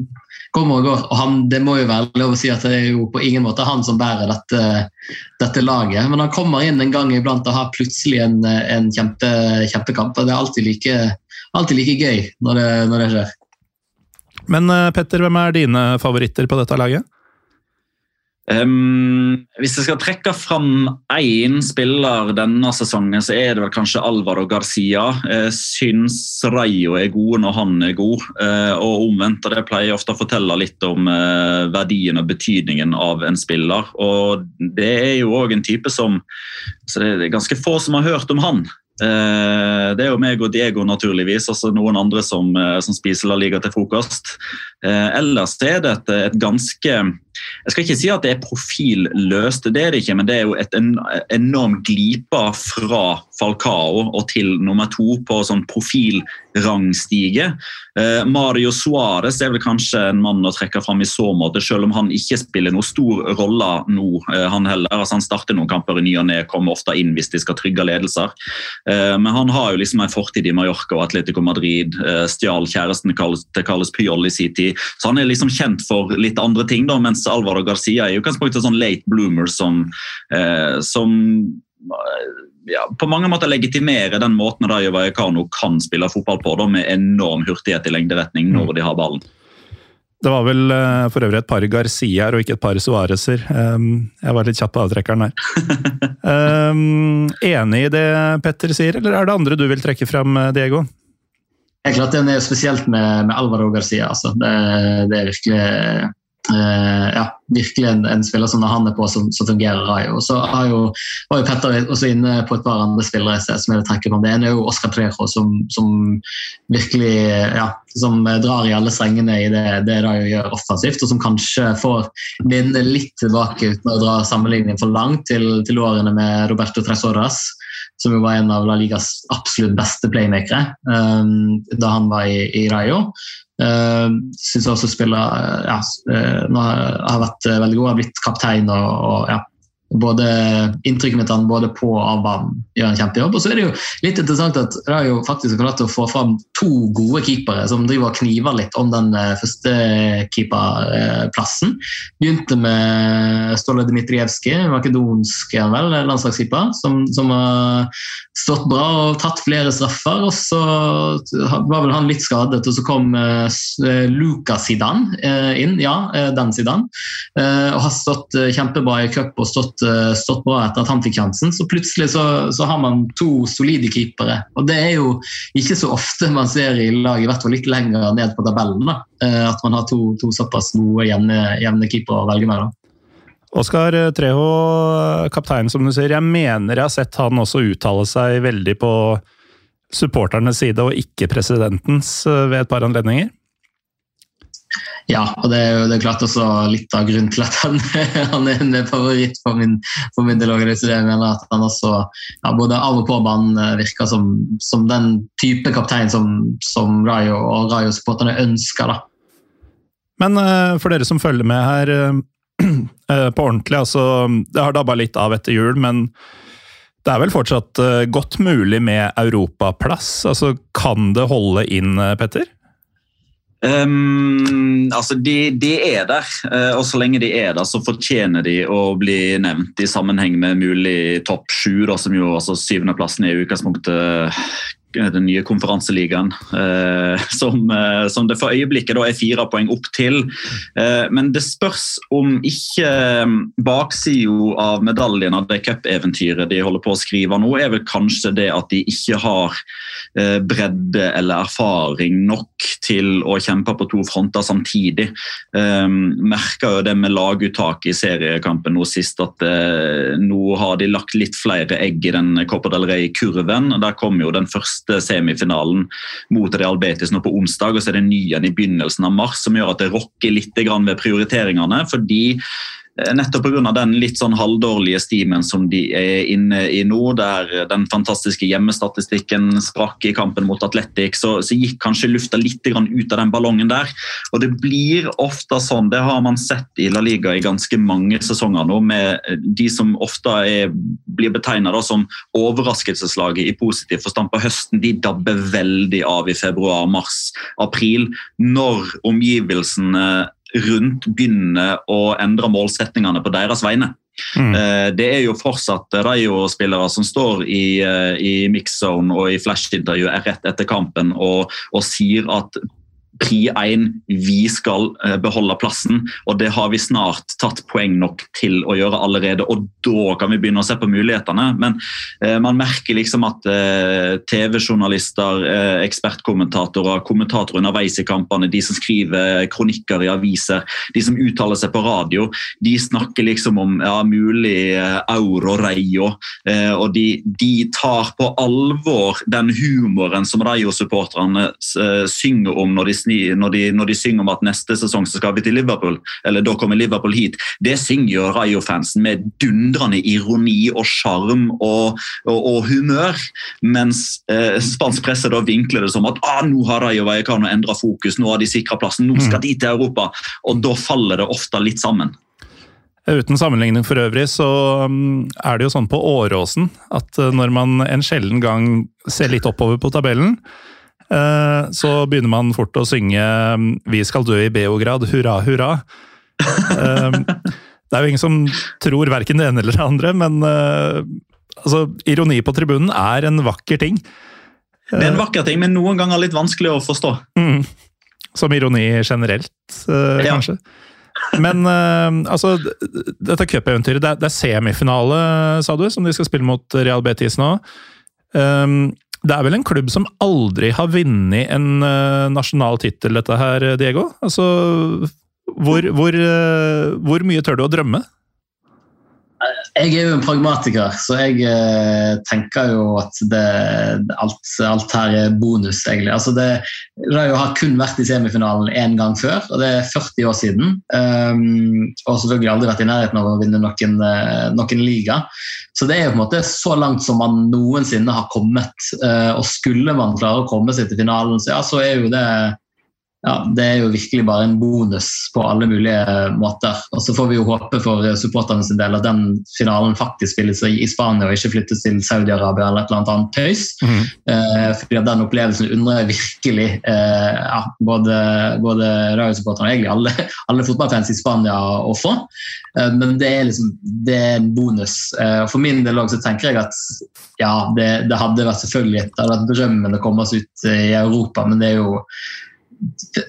kommer og går, og han, det må jo være lov å si at det er jo på ingen måte han som bærer dette, dette laget. Men han kommer inn en gang iblant og har plutselig en, en kjempe, kjempekamp. og Det er alltid like, alltid like gøy når det, når det skjer. Men eh, Petter, hvem er dine favoritter på dette laget? Um, hvis jeg skal trekke fram én spiller denne sesongen, så er det vel kanskje Alvaro Garcia. Jeg syns Rayo er gode når han er god, uh, og omvendt. og Det pleier ofte å fortelle litt om uh, verdien og betydningen av en spiller. Og Det er jo òg en type som så Det er ganske få som har hørt om han. Uh, det er jo meg og Diego, naturligvis. altså Noen andre som, som spiser La Liga til frokost. ellers er det et, et ganske jeg skal ikke si at det er profilløst, det er det ikke, men det er jo et enormt glipa fra Falcao og til nummer to på sånn profilrangstige. Eh, Mario Suárez er vel kanskje en mann å trekke fram i så måte, selv om han ikke spiller noen stor rolle nå, eh, han heller. Altså, han starter noen kamper i ny og ne, kommer ofte inn hvis de skal trygge ledelser. Eh, men han har jo liksom en fortid i Mallorca og Atletico Madrid, stjal kjæresten til Carles Pyol i sin tid, så han er liksom kjent for litt andre ting, da, mens Alvaro Garcia er jo kanskje sånn late bloomer som, eh, som eh, ja, på mange måter legitimerer den måten Rayo Vallecano kan spille fotball på, da, med enorm hurtighet i lengderetning når mm. de har ballen. Det var vel uh, for øvrig et par Garciaer og ikke et par Suárez'er. Um, jeg var litt kjapp på avtrekkeren her. um, <laughs> enig i det Petter sier, eller er det andre du vil trekke fram, Diego? Jeg er klart Den er spesielt med, med Alvaro Garcia. Altså. Det, det, er virkelig Uh, ja, virkelig en, en, spiller som når han er på, som, som fungerer. Rayo. Så har jo, var jo Petter også inne på et par andre spillere som jeg vil trekke fram. Det ene er jo Oscar Trejo, som, som, virkelig ja, som drar i alle strengene i det, det Rayo gjør offensivt, og som kanskje får vinne litt tilbake uten å dra sammenligningen for langt til, til årene med Roberto Tresoras som jo var en av La Ligas absolutt beste playmakere um, da han var i, i Rayo. Uh, Syns også spiller ja, uh, har, har vært veldig god, har blitt kaptein og, og ja, både inntrykket mitt han både på og av banen gjør en kjempejobb. Og så er det jo litt interessant at Rayo faktisk har klart å få fram to gode keepere som driver og kniver litt om den eh, første keeperplassen. Begynte med Ståle Dmitrijevskij, makedonsk vel, landslagskeeper, som, som, har stått bra og tatt flere straffer. Og så var vel han litt skadet, og så kom uh, Lukas Zidane inn. Ja, den Zidane. og har stått kjempebra i cup og stått stått, eh, stått, bra etter at han fikk sjansen. Så plutselig så, så, har man to solide keepere. Og det er jo ikke så ofte man ser i lag, i hvert fall litt lenger ned på tabellen, da, eh, at man har to, to såpass gode, jevne, jevne keepere å velge mellom. Oskar Treho, kapteinen som du sier, jeg mener jeg har sett han også uttale seg veldig på supporternes side og ikke presidentens eh, ved et par anledninger? Ja, og det er jo det er klart også litt av grunnen til at han, <laughs> han er en favoritt for min, for min del. Så jeg mener at han også ja, både av og på banen eh, virker som, som den type kaptein som, som Rayo og Rayo-supporterne ønsker. da. Men uh, for dere som følger med her, uh, <clears throat> på ordentlig. Altså, det har dabba litt av etter jul, men det er vel fortsatt godt mulig med europaplass. Altså, kan det holde inn, Petter? Um, altså de, de, er der, og så lenge de er der, så fortjener de å bli nevnt i sammenheng med mulig topp sju, som jo altså syvendeplassen i utgangspunktet den nye konferanseligaen, eh, som, eh, som, det for øyeblikket er fire poeng opp til. Eh, men det spørs om ikke eh, baksida av medaljen av det cupeventyret de holder på å skrive nå, er vel kanskje det at de ikke har eh, bredde eller erfaring nok til å kjempe på to fronter samtidig. Eh, merker jo det med laguttak i seriekampen nå sist, at nå har de lagt litt flere egg i den Copa del Rey-kurven. Der kom jo den første første semifinalen mot Real Betis nå på onsdag, og så er det ny igjen i begynnelsen av mars, som gjør at det rokker litt ved prioriteringene. fordi nettopp pga. den litt sånn halvdårlige stimen som de er inne i nå, der den fantastiske hjemmestatistikken sprakk i kampen mot Atletic, så, så gikk kanskje lufta litt ut av den ballongen der. Og Det blir ofte sånn, det har man sett i La Liga i ganske mange sesonger nå, med de som ofte er, blir betegna som overraskelseslaget i positiv forstand på høsten, de dabber veldig av i februar, mars, april, når omgivelsene rundt begynner å endre målsetningene på deres vegne. Mm. Eh, det er jo fortsatt Rayo-spillere som står i, eh, i mix-zone og i flash-intervju rett etter kampen og, og sier at pri 1, vi skal eh, beholde plassen. Og det har vi snart tatt poeng nok til å gjøre allerede. Og da kan vi begynne å se på mulighetene. Men eh, man merker liksom at eh, TV-journalister, eh, ekspertkommentatorer, kommentatorer underveis i kampene, de som skriver kronikker i aviser, de som uttaler seg på radio, de snakker liksom om ja, mulig eh, euro Reio. Eh, og de, de, tar på alvor den humoren som Reio-supporterne synger om når de når de, når de, synger om at neste sesong så skal vi til Liverpool, eller da kommer Liverpool hit, det synger jo Rayo-fansen med dundrende ironi og sjarm og, og, og, humør. Mens eh, spansk presse da vinkler det som at ah, nå har Rayo Vallecano endra fokus, nå har de sikra plassen, nå skal mm. de til Europa. Og da faller det ofte litt sammen. Uten sammenligning for øvrig, så um, er det jo sånn på Åråsen at uh, når man en sjelden gang ser litt oppover på tabellen, Eh, så begynner man fort å synge mm, 'Vi skal dø i Beograd, hurra, hurra'. Eh, det er jo ingen som tror verken det ene eller det andre, men eh, altså, ironi på tribunen er en vakker ting. Det er en vakker ting, men noen ganger litt vanskelig å forstå. Mm. Som ironi generelt, kanskje. Ja. Men altså, dette cupeventyret, det, det er semifinale, sa du, som de skal spille mot Real Betis nå. Um, det er vel en klubb som aldri har vunnet en uh, nasjonal tittel, dette her, Diego? Altså, hvor, hvor, uh, hvor mye tør du å drømme? Jeg er jo en pragmatiker, så jeg eh, tenker jo at det, alt, alt, her er bonus, egentlig. Altså det, Rayo har kun vært i semifinalen én gang før, og det er 40 år siden. Um, og selvfølgelig aldri vært i nærheten av å vinne noen, uh, noen, liga. Så det er jo på en måte så langt som man noensinne har kommet. Uh, og skulle man klare å komme seg til finalen, så, ja, så er jo det ja, det er jo virkelig bare en bonus på alle mulige måter. Og Så får vi jo håpe for supporterne sin del at den finalen faktisk spilles i Spania og ikke flyttes til Saudi-Arabia eller et eller annet tøys. Mm. Eh, fordi at Den opplevelsen undrer jeg virkelig eh, ja, både, både Rayo-supporterne og egentlig alle, <laughs> alle fotballfans i Spania å få. Eh, men det er liksom det er en bonus. Eh, for min del også tenker jeg at ja, det, det hadde vært selvfølgelig det hadde vært drømmen å komme oss ut i Europa, men det er jo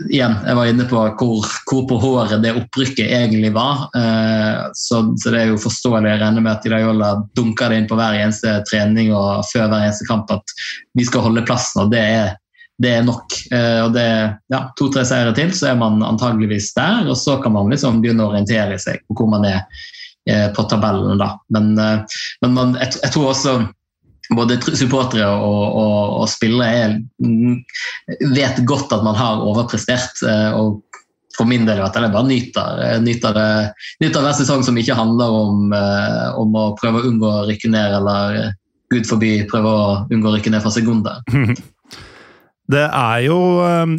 igjen, jeg var inne på hvor, hvor, på håret det opprykket egentlig var. Eh, så, så, det er jo forståelig. Jeg regner med at Irayola dunker det inn på hver eneste trening og før hver eneste kamp at vi skal holde plassen. og det er, det er nok. Eh, og det ja, To-tre seire til, så er man antageligvis der. Og så kan man liksom begynne å orientere seg på hvor man er eh, på tabellen. da. Men, men man, jeg, jeg tror også både supportere og, og, og spillere er, vet godt at man har overprestert. Eh, og for min del at jeg bare nyter, nyter, det, nyter hver sesong som ikke handler om, eh, om, å prøve å unngå å rykke ned, eller gud forby prøve å unngå å rykke ned fra sekunder. <laughs> Det er jo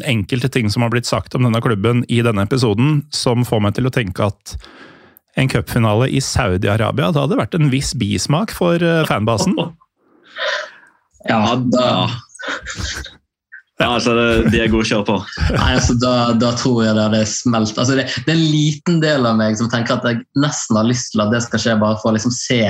enkelte ting som har blitt sagt om denne klubben i denne episoden, som får meg til å tenke at en cupfinale i Saudi-Arabia. Det hadde vært en viss bismak for eh, fanbasen. <laughs> Ja, da, Ja, altså, de er gode å kjøre på. nei, altså, da, da tror jeg det hadde smelt. Altså, det, det er en liten del av meg som tenker at jeg nesten har lyst til at det skal skje, bare for å liksom se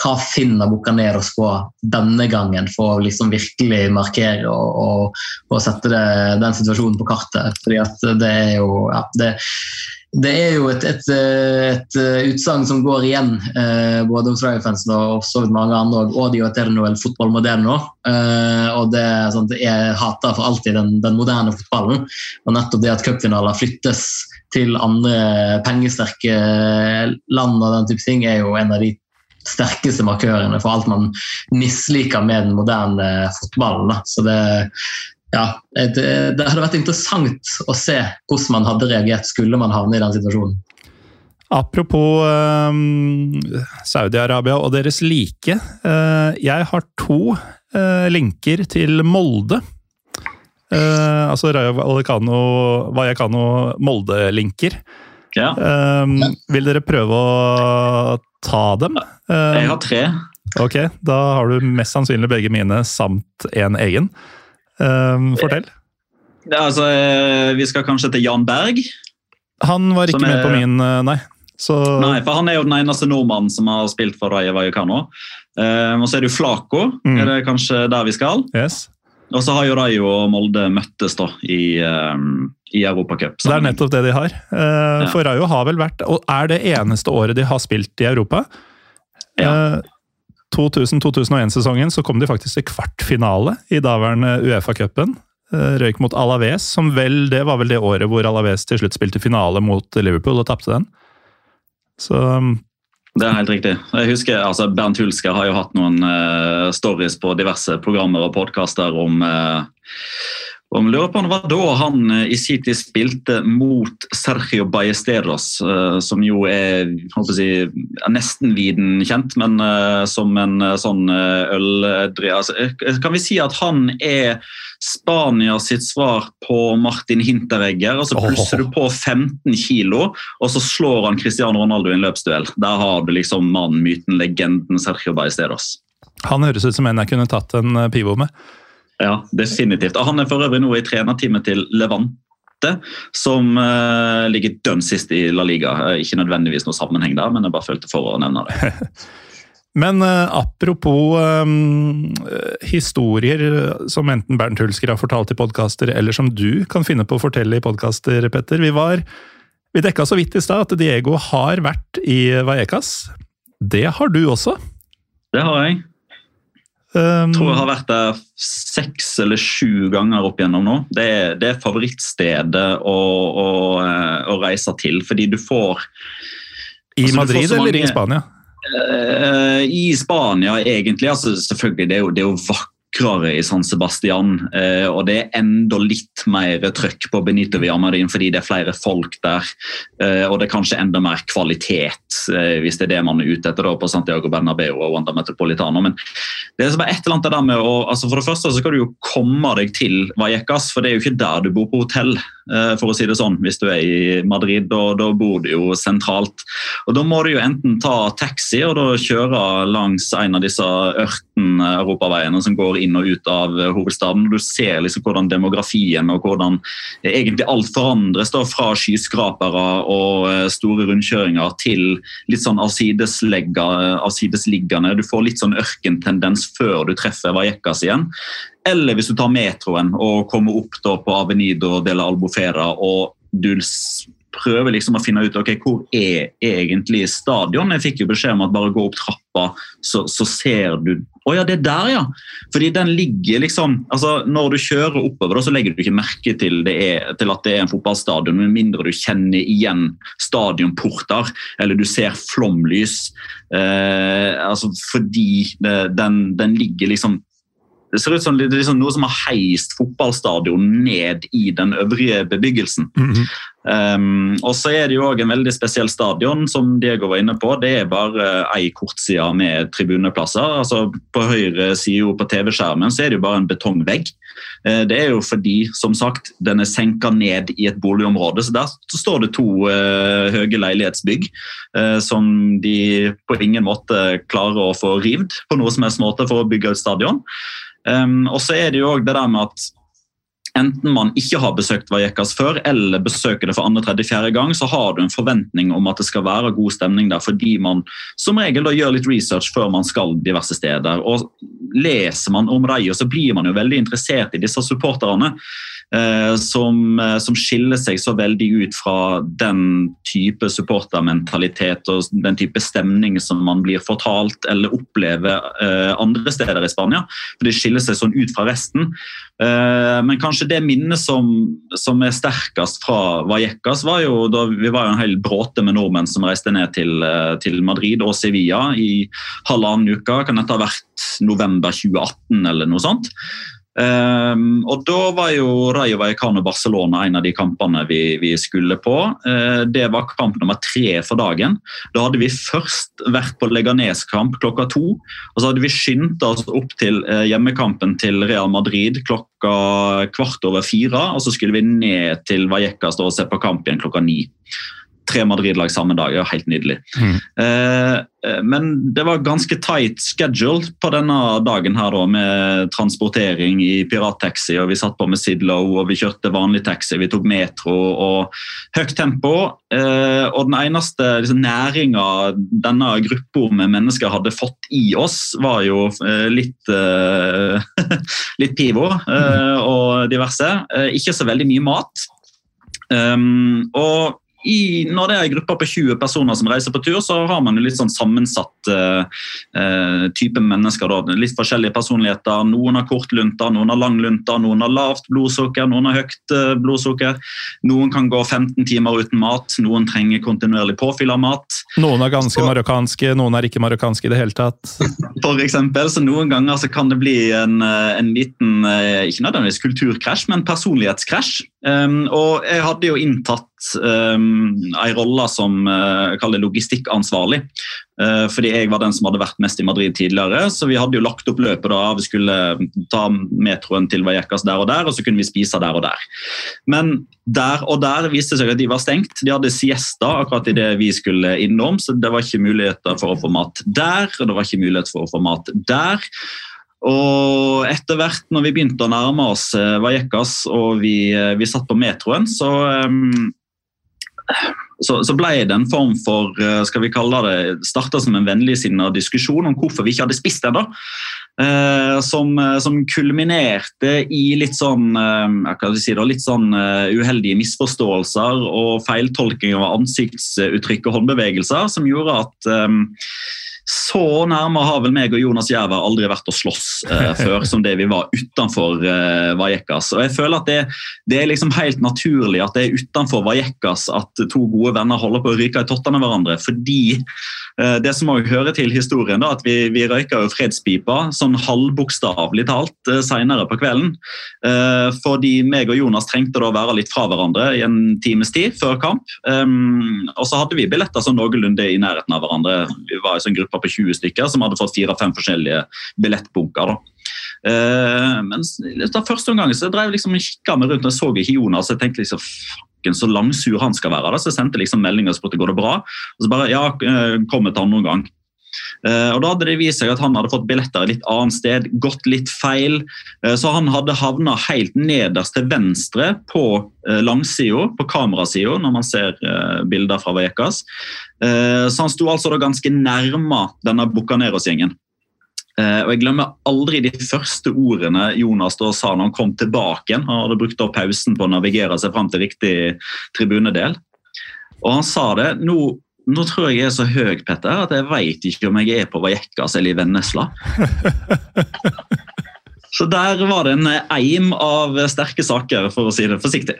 hva finner Bucaneros på denne gangen for å liksom virkelig markere og, og, og sette det, den situasjonen på kartet. Fordi at det er jo ja, det, det er jo et, et, et, utsagn som går igjen eh, både hos Rayo-fansen og så vidt mange andre. Og Odio eterno el fotball moderno. Eh, og det er sånn Jeg hater for alltid den, den moderne fotballen. Og nettopp det at cupfinaler flyttes til andre pengesterke land og den type ting, er jo en av de sterkeste markørene for alt man misliker med den moderne fotballen. Da. Så det, ja, det, det, hadde vært interessant å se hvordan man hadde reagert skulle man havne i den situasjonen. Apropos eh, Saudi-Arabia og deres like. Eh, jeg har to eh, linker til Molde. Uh, altså Rayo Vallecano Molde-linker. Ja. Um, vil dere prøve å ta dem? Jeg har tre. Ok, da har du mest sannsynlig begge mine samt en egen. Um, fortell. Det, altså, vi skal kanskje til Jan Berg. Han var ikke er- med på min, uh, nei. Så Nei, for Han er jo den eneste nordmannen som har spilt for Raja Vallecano. Um, og så er det jo Flaco, Mm. er det kanskje der vi skal? yes. Og så har jo Rayo og Molde møttes da i, um, i Europacup. Det er nettopp det de har. Uh, Ja. For Rayo har vel vært, og er det eneste året de har spilt i Europa. Ja. Uh, 2000-2001-sesongen så kom de faktisk til kvartfinale i daværende Uefa-cupen. Uh, røyk mot Alaves, som vel, det var vel det året hvor Alaves til slutt spilte finale mot Liverpool og tapte den. Så um, Det er helt riktig. Jeg husker, altså Bernt Hulsker har jo hatt noen uh, stories på diverse programmer og podkaster om uh, om lurer på var da han eh, i sin tid spilte mot Sergio Ballesteros, eh, som jo er si, nesten viden kjent, men eh, som en sånn øldre altså, Kan vi si at han er Spania sitt svar på Martin Hinteregger? og så plusser du på 15 kilo, og så slår han Cristiano Ronaldo i en løpsduell. Der har du liksom mannen, myten, legenden Sergio Ballesteros. han høres ut som en jeg kunne tatt en pivo med. Ja, definitivt. Og Han er for øvrig nå i trenerteamet til Levante, som uh, ligger dønn sist i La Liga. Uh, ikke nødvendigvis noe sammenheng der, men jeg bare følte for å nevne det. <laughs> Men uh, apropos historier som enten Bernt Hulsker har fortalt i podkaster, eller som du kan finne på å fortelle i podkaster, Petter. Vi var vi dekka så vidt i stad at Diego har vært i Vallecas. Det har du også. Det har jeg. Um, tror jeg har vært der seks eller sju ganger opp igjennom nå. Det er, det er favorittstedet å, å, å, reise til, fordi du får I altså, Madrid får Madrid eller i Spania? Uh, I Spania, egentlig. Altså, selvfølgelig, det er jo, det er jo vakrere i San Sebastian. eh, og det er enda litt mer trøkk på Benito Villamarin fordi det er flere folk der. eh, og det er kanskje enda mer kvalitet, eh, hvis det er det man er ute etter da, på Santiago Bernabeu og Wanda Metropolitano. Men det er bare et eller annet der med å, altså For det første så skal du jo komme deg til Vallecas, for det er jo ikke der du bor på hotell. Eh, for å si det sånn, Hvis du er i Madrid, da, da bor du jo sentralt. Og Da må du jo enten ta taxi og da kjøre langs en av disse ørten-europaveiene som går inn og ut av eh, hovedstaden. Du ser liksom hvordan demografien og hvordan egentlig alt forandres da fra skyskrapere og eh, store rundkjøringer til litt sånn avsidesliggende. Du får litt sånn ørkentendens før du treffer Vallecas igjen. Eller hvis du tar metroen og kommer opp på Avenido de la Albofera og du prøver liksom å finne ut ok, hvor er egentlig stadion. Jeg fikk jo beskjed om at bare gå opp trappa, så, så ser du Å ja, det er der, ja! Fordi den ligger liksom altså Når du kjører oppover, da, så legger du ikke merke til, er, til at det er en fotballstadion, med mindre du kjenner igjen stadionporter, eller du ser flomlys. Eh, altså fordi det, den, den ligger liksom det ser ut som det er liksom noe som har heist fotballstadion ned i den øvrige bebyggelsen. Mhm. Um, og så er det jo også en veldig spesiell stadion, som Diego var inne på. Det er bare ei kortside med tribuneplasser. Altså På høyre side på TV-skjermen så er det jo bare en betongvegg. Uh, det er jo fordi, som sagt, den er senka ned i et boligområde. Så der står det to uh, høye leilighetsbygg uh, som de på ingen måte klarer å få rivd på noe som helst måte for å bygge ut stadion. Um, og så er det jo også det der med at enten man ikke har besøkt Vallecas før, eller besøker det for andre, tredje, fjerde gang, så har du en forventning om at det skal være god stemning der, fordi man som regel da gjør litt research før man skal diverse steder. Og leser man om dem, så blir man jo veldig interessert i disse supporterne. Eh, som, eh, som, skiller seg så veldig ut fra den type supportermentalitet og den type stemning som man blir fortalt eller opplever eh, andre steder i Spania. For Det skiller seg sånn ut fra resten. Men kanskje det minnet som, som er sterkest fra Vallecas, var jo da vi var en hel bråte med nordmenn som reiste ned til, til Madrid og Sevilla i halvannen uke. Kan dette ha vært november 2018 eller noe sånt? Um, og Da var jo Rayo Vallecano Barcelona en av de kampene vi, vi skulle på. Uh, det var kamp nummer tre for dagen. Da hadde vi først vært på Leganes-kamp klokka to. og Så hadde vi skyndt oss opp til uh, hjemmekampen til Real Madrid klokka kvart over fire. Og så skulle vi ned til Vallecas og se på kamp igjen klokka ni tre Madrid-lag samme dag. Ja, helt nydelig. Mm. Eh, eh, men det var ganske tight schedule på denne dagen her da, med transportering i pirattaxi. og Vi satt på med Sidlow og vi kjørte vanlig taxi, vi tok metro og høyt tempo. Eh, og den eneste liksom, næringa denne gruppa med mennesker hadde fått i oss, var jo eh, litt eh, <laughs> litt pivo eh, og diverse. ikke så veldig mye mat. Um, og i, når det er en gruppe på 20 personer som reiser på tur, så har man jo litt sånn sammensatt uh, uh, type mennesker. Da. Litt forskjellige personligheter. Noen har kort lunter, noen har lang lunter, noen har lavt blodsukker, noen har høyt uh, blodsukker. Noen kan gå 15 timer uten mat, noen trenger kontinuerlig påfyll av mat. Noen er ganske marokkanske, noen er ikke marokkanske i det hele tatt. <laughs> For eksempel, så Noen ganger så kan det bli en, en liten, ikke nødvendigvis kulturkrasj, men personlighetskrasj. Um, og jeg hadde jo inntatt um, ei rolle som uh, logistikkansvarlig. Uh, fordi jeg var den som hadde vært mest i Madrid tidligere. Så vi hadde jo lagt opp løpet da vi skulle ta metroen til Vallecas der og der, og så kunne vi spise der og der. Men der og der viste det seg at de var stengt. De hadde siesta akkurat idet vi skulle innom, så det var ikke muligheter for å få mat der, og det var ikke mulighet for å få mat der. Og etter hvert når vi begynte å nærme oss Vajekas Vallecas og vi, eh, vi satt på metroen, så, um, så, så, ble det en form for skal vi kalle det, starta som en vennligsinna diskusjon om hvorfor vi ikke hadde spist ennå. Som, som, kulminerte i litt sånn, si da, litt sånn uh, uheldige misforståelser og feiltolking av ansiktsuttrykk og håndbevegelser, som gjorde at så nærme har vel meg og Jonas Jæver aldri vært å slåss eh, <laughs> før som det vi var utenfor eh, Vajekas. Og jeg føler at det, det, er liksom helt naturlig at det er utenfor Vajekas at to gode venner holder på å ryke i tottene hverandre. Fordi eh, det som òg hører til historien, da, at vi, vi røyka jo fredspipa sånn halvbokstavelig talt eh, seinere på kvelden. Eh, fordi meg og Jonas trengte da å være litt fra hverandre i en times tid før kamp. Um, og så hadde vi billetter sånn noenlunde i nærheten av hverandre. Vi var i sånn gruppe på 20 stykker som hadde fått fire-fem forskjellige billettbunker. Uh, men da første omgang så drev liksom kikka meg rundt og så ikke Jonas. Jeg tenkte liksom så langsur han skal være. Da. Så jeg sendte liksom melding og spurte går det bra. Og så bare ja, eh, kom et annet gang. Uh, og Da hadde det vist seg at han hadde fått billetter et litt annet sted, gått litt feil. Uh, så han hadde havna helt nederst til venstre på uh, langsida, på kamerasida, når man ser bilder fra Vekas. så han sto altså da ganske nærma denne Bucaneros-gjengen. og Jeg glemmer aldri de første ordene Jonas da sa når han kom tilbake. Han hadde brukt opp pausen på å navigere seg fram til riktig tribunedel. Og Han sa det. nå nå tror jeg jeg er så høy, Petter, at jeg veit ikke om jeg er på Vallecas eller i Vennesla. <laughs> så der var det en eim av sterke saker, for å si det forsiktig.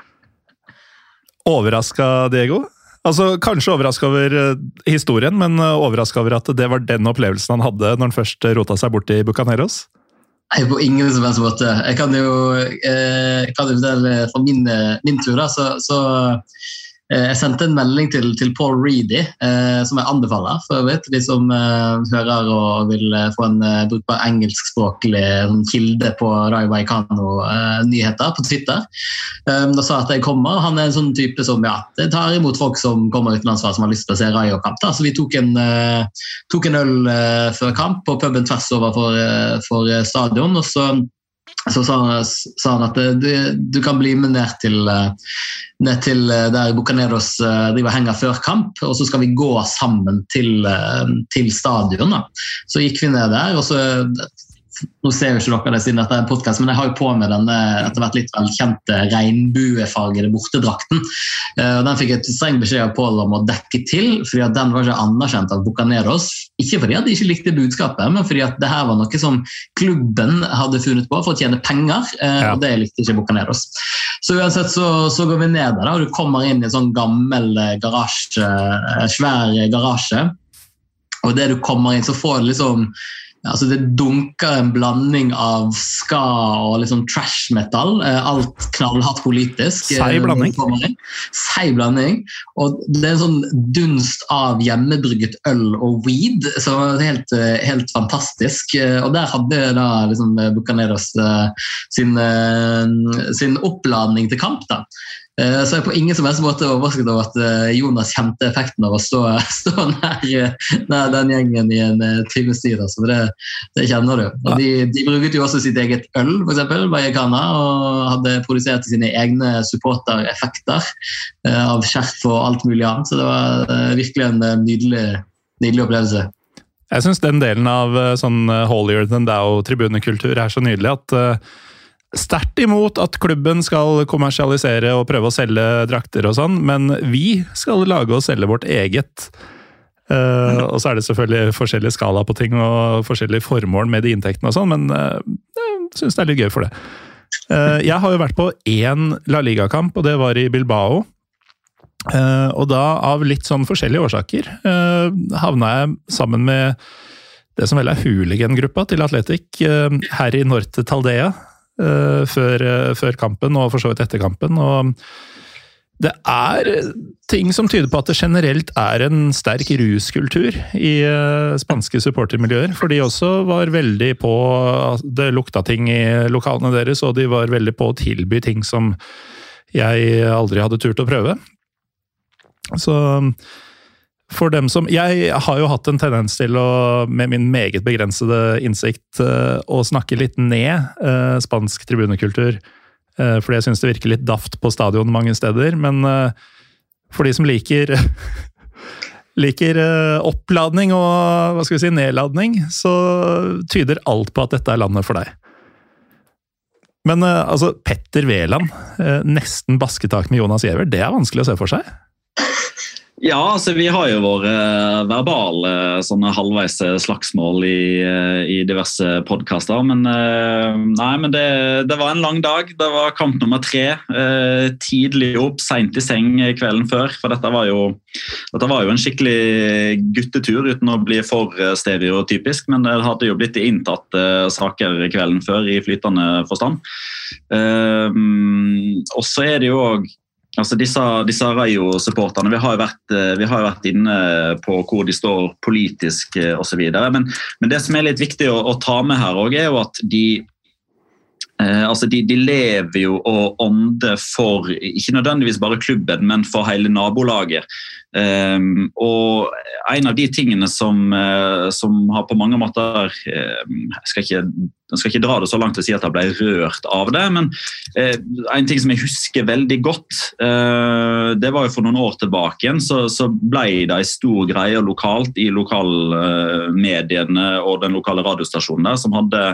Overraska Diego? Altså, Kanskje overraska over eh, historien, men eh, overraska over at det var den opplevelsen han hadde når han først rota seg bort i Bucaneros? Nei, på ingen som helst måte. Jeg kan jo, eh, kan jo for fra min, min tur, da, så, så jeg sendte en melding til, til Paul Reedy, som jeg anbefaler for øvrig, de som hører og vil få en brukbar engelskspråklig kilde på Rai Waikano-nyheter på Twitter. Da sa at jeg kommer. Han er en sånn type som ja, tar imot folk som kommer utenlandsfra som har lyst til å se Rayo-kamp. Så vi tok en, tok en øl før kamp på puben tvers over for, for stadion. og så så sa, sa, han at du, du, kan bli med ned til, ned til der Bucaneros driver henger før kamp, og så skal vi gå sammen til, til stadion. Da. Så gikk vi ned der, og så nå ser jo ikke dere det siden dette er en podcast, men jeg har jo på meg denne etter hvert litt velkjente regnbuefargede bortedrakten. Uh, den fikk jeg streng beskjed av Pål om å dekke til, fordi at den var ikke anerkjent av Bucaneros. Ikke fordi at de ikke likte budskapet, men fordi at det her var noe som klubben hadde funnet på for å tjene penger, uh, og det likte ikke Bucaneros. Så uansett så, så, går vi ned der, og du kommer inn i en sånn gammel garasje, svær garasje. Og det du kommer inn, så får du liksom Altså det dunker en blanding av ska og liksom trash metal. Eh, alt knallhardt politisk. Seig eh, blanding. Seig blanding. Og det er en sånn dunst av hjemmebrygget øl og weed som er helt, eh, helt fantastisk. Og der hadde da liksom Bucaneros sin, sin oppladning til kamp. da. Eh, så jeg på ingen som helst måte overrasket over at eh, Jonas kjente effekten av å stå, <laughs> stå nær, nær, den gjengen i en eh, times tid. Altså. Det, det, kjenner du. De, de, bruket jo også sitt eget øl, f.eks. Vallecana, og hadde produsert sine egne supportereffekter av skjerf og alt mulig annet. Så det var virkelig en nydelig, nydelig opplevelse. Jeg syns den delen av sånn holier than thou-tribunekultur er så nydelig at sterkt imot at klubben skal kommersialisere og prøve å selge drakter og sånn, men vi skal lage og selge vårt eget. Uh, og så er det selvfølgelig forskjellig skala på ting og forskjellige formål med de inntektene og sånn, men uh, jeg syns det er litt gøy for det. Uh, jeg har jo vært på én La Liga-kamp, og det var i Bilbao. og da, av litt sånn forskjellige årsaker, havna jeg sammen med det som vel er hooligan-gruppa til Atletic, Harry Norte Taldea, før, uh, før, kampen, og for så vidt etter kampen. og det er ting som tyder på at det generelt er en sterk ruskultur i uh, spanske supportermiljøer. For de også var veldig på Det lukta ting i lokalene deres, og de var veldig på å tilby ting som jeg aldri hadde turt å prøve. Så for dem som Jeg har jo hatt en tendens til å, med min meget begrensede innsikt, eh, å snakke litt ned eh, spansk tribunekultur. Eh, fordi jeg syns det virker litt daft på stadion mange steder. Men for de som liker <laughs> liker oppladning og hva skal vi si, nedladning, så tyder alt på at dette er landet for deg. Men altså, Petter Wæland, nesten basketak med Jonas Giæver, det er vanskelig å se for seg? Ja, altså vi har jo våre eh, verbale sånne halvveis eh, slagsmål i, eh, i diverse podkaster. Men, nei, men det, det, var en lang dag. Det var kamp nummer tre. Tidlig opp, seint i seng kvelden før. For dette var, jo, dette var jo en skikkelig guttetur, uten å bli for stereotypisk. Men det hadde jo blitt inntatt saker kvelden før i flytende forstand. Og så er det jo òg Altså disse, disse Rayo-supporterne, vi, jo eh, vi har vært inne på hvor de står politisk eh, osv. Men, men det som er litt viktig å, å ta med her, òg, er jo at de, eh, altså de, de, lever jo og ånder for ikke nødvendigvis bare klubben, men for hele nabolaget. Um, og en av de tingene som, uh, som har på mange måter uh, Jeg skal ikke jeg skal ikke dra det så langt til å si at jeg ble rørt av det, men eh, en ting som jeg husker veldig godt, eh, det var jo for noen år tilbake igjen, så, så ble det en stor greie lokalt i lokalmediene eh, og den lokale radiostasjonen der, som hadde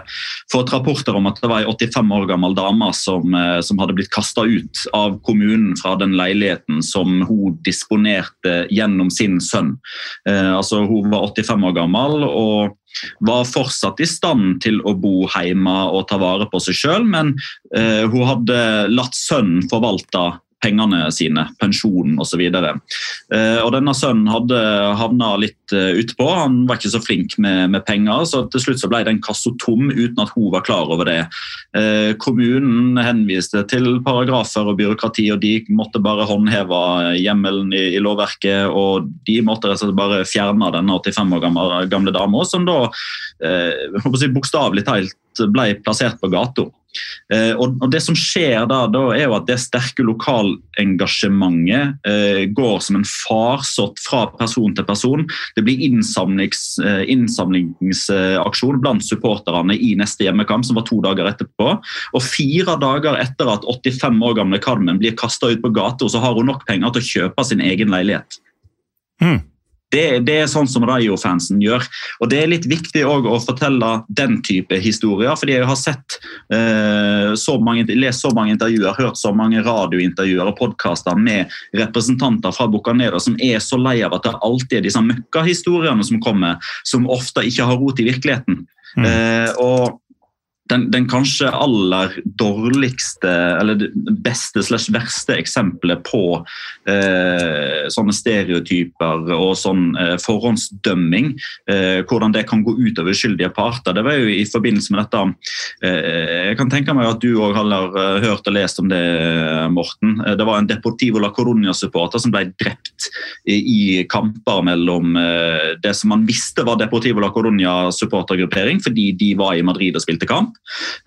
fått rapporter om at det var ei 85 år gammel dame som, eh, som hadde blitt kasta ut av kommunen fra den leiligheten som hun disponerte gjennom sin sønn. Eh, altså Hun var 85 år gammel. og var fortsatt i stand til å bo hjemme og ta vare på seg sjøl, men uh, hun hadde latt sønnen forvalte pengene sine, pensjonen osv. Eh, denne sønnen hadde havna litt uh, utpå. Han var ikke så flink med, med, penger, så til slutt så ble den kassa tom uten at hun var klar over det. Eh, kommunen henviste til paragrafer og byråkrati, og de måtte bare håndheve hjemmelen i, i lovverket. Og de måtte rett og slett bare fjerne denne 85 år gamle, gamle dama, som da eh, bokstavelig talt ble plassert på gata. Eh, og, Det som skjer da, da, er jo at det sterke lokalengasjementet eh, går som en farsott fra person til person. Det blir innsamlings, eh, innsamlingsaksjon blant supporterne i neste hjemmekamp, som var to dager etterpå. Og fire dager etter at 85 år gamle Carmen blir kasta ut på gata, så har hun nok penger til å kjøpe sin egen leilighet. Mm. Det, det, er sånn som Rayo-fansen gjør. Og Det er litt viktig å fortelle den type historier. fordi Jeg har sett eh, så mange, lest så mange intervjuer, hørt så mange radiointervjuer og podkaster med representanter fra Bucanera som er så lei av at det alltid er disse møkkahistoriene som kommer, som ofte ikke har rot i virkeligheten. Mm. Eh, og den, den, kanskje aller dårligste, eller beste slash verste eksempelet på eh, sånne stereotyper og sånn eh, forhåndsdømming, eh, hvordan det kan gå ut over uskyldige parter, det var jo i forbindelse med dette eh, Jeg kan tenke meg at du òg har eh, hørt og lest om det, Morten. Eh, det var en Deportivo la Coronia-supporter som ble drept i, i kamper mellom det som man visste var Deportivo la Coronia-supportergruppering, fordi de var i Madrid og spilte kamp.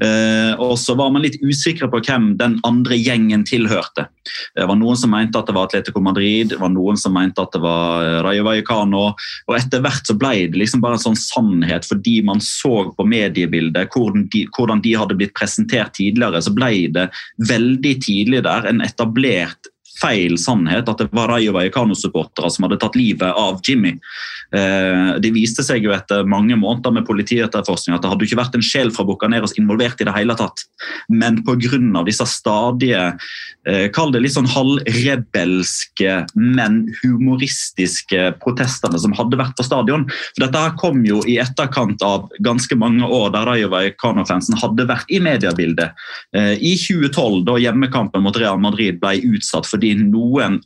Eh, og så var man litt usikre på hvem den andre gjengen tilhørte. Det var noen som mente at det var Atletico Madrid, det var noen som mente at det var eh, Rayo Vallecano. Og etter hvert så ble det liksom bare en sånn sannhet, fordi man så på mediebildet hvordan de, hvordan de hadde blitt presentert tidligere, så ble det veldig tidlig der en etablert feil sannhet at det var Rayo Vallecano-supportere som hadde tatt livet av Jimmy. Eh, det viste seg jo etter mange måneder med politietterforskning at det hadde ikke vært en sjel fra Bucaneros involvert i det hele tatt. Men pga. disse stadige, eh, kall det litt sånn halvrebelske, men humoristiske protestene som hadde vært på stadion. For dette her kom jo i etterkant av ganske mange år der Rayo Vallecano-fansen hadde vært i mediebildet. Eh, I 2012, da hjemmekampen mot Real Madrid ble utsatt fordi noen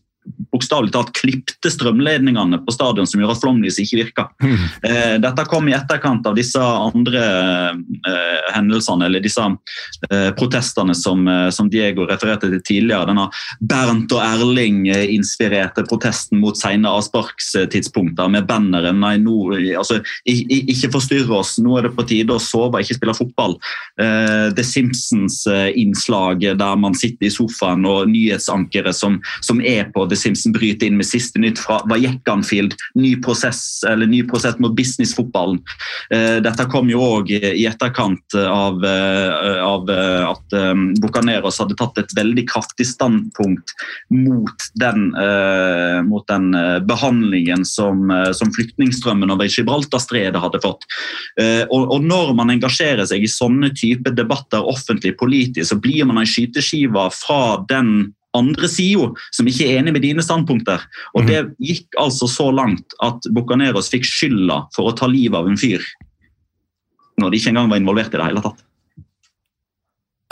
bokstavelig talt klipte strømledningene på stadion som gjorde at flomlys ikke virka. Mm. Eh, dette kom i etterkant av disse andre eh, hendelsene, eller disse eh, protestene som, eh, som, Diego refererte til tidligere. Denne Bernt og Erling-inspirerte protesten mot sene avsparkstidspunkter med banneren Nei, nå, altså, ikke forstyrr oss, nå er det på tide å sove, ikke spille fotball. Eh, The Simpsons-innslaget der man sitter i sofaen og nyhetsankere som, som er på The Simpson bryter inn med siste nytt fra Vajekanfield. Ny prosess, eller ny prosess mot businessfotballen. Eh, dette kom jo òg i etterkant av, eh, av eh, at Bucaneros hadde tatt et veldig kraftig standpunkt mot den, mot den behandlingen som, som flyktningstrømmen over Gibraltarstredet hadde fått. Og, og når man engasjerer seg i sånne type debatter offentlig politisk, så blir man en skyteskive fra den andre sida som ikke er enig med dine standpunkter. Og mhm. Det gikk altså så langt at Bucaneros fikk skylda for å ta livet av en fyr når de ikke engang var involvert i det hele tatt.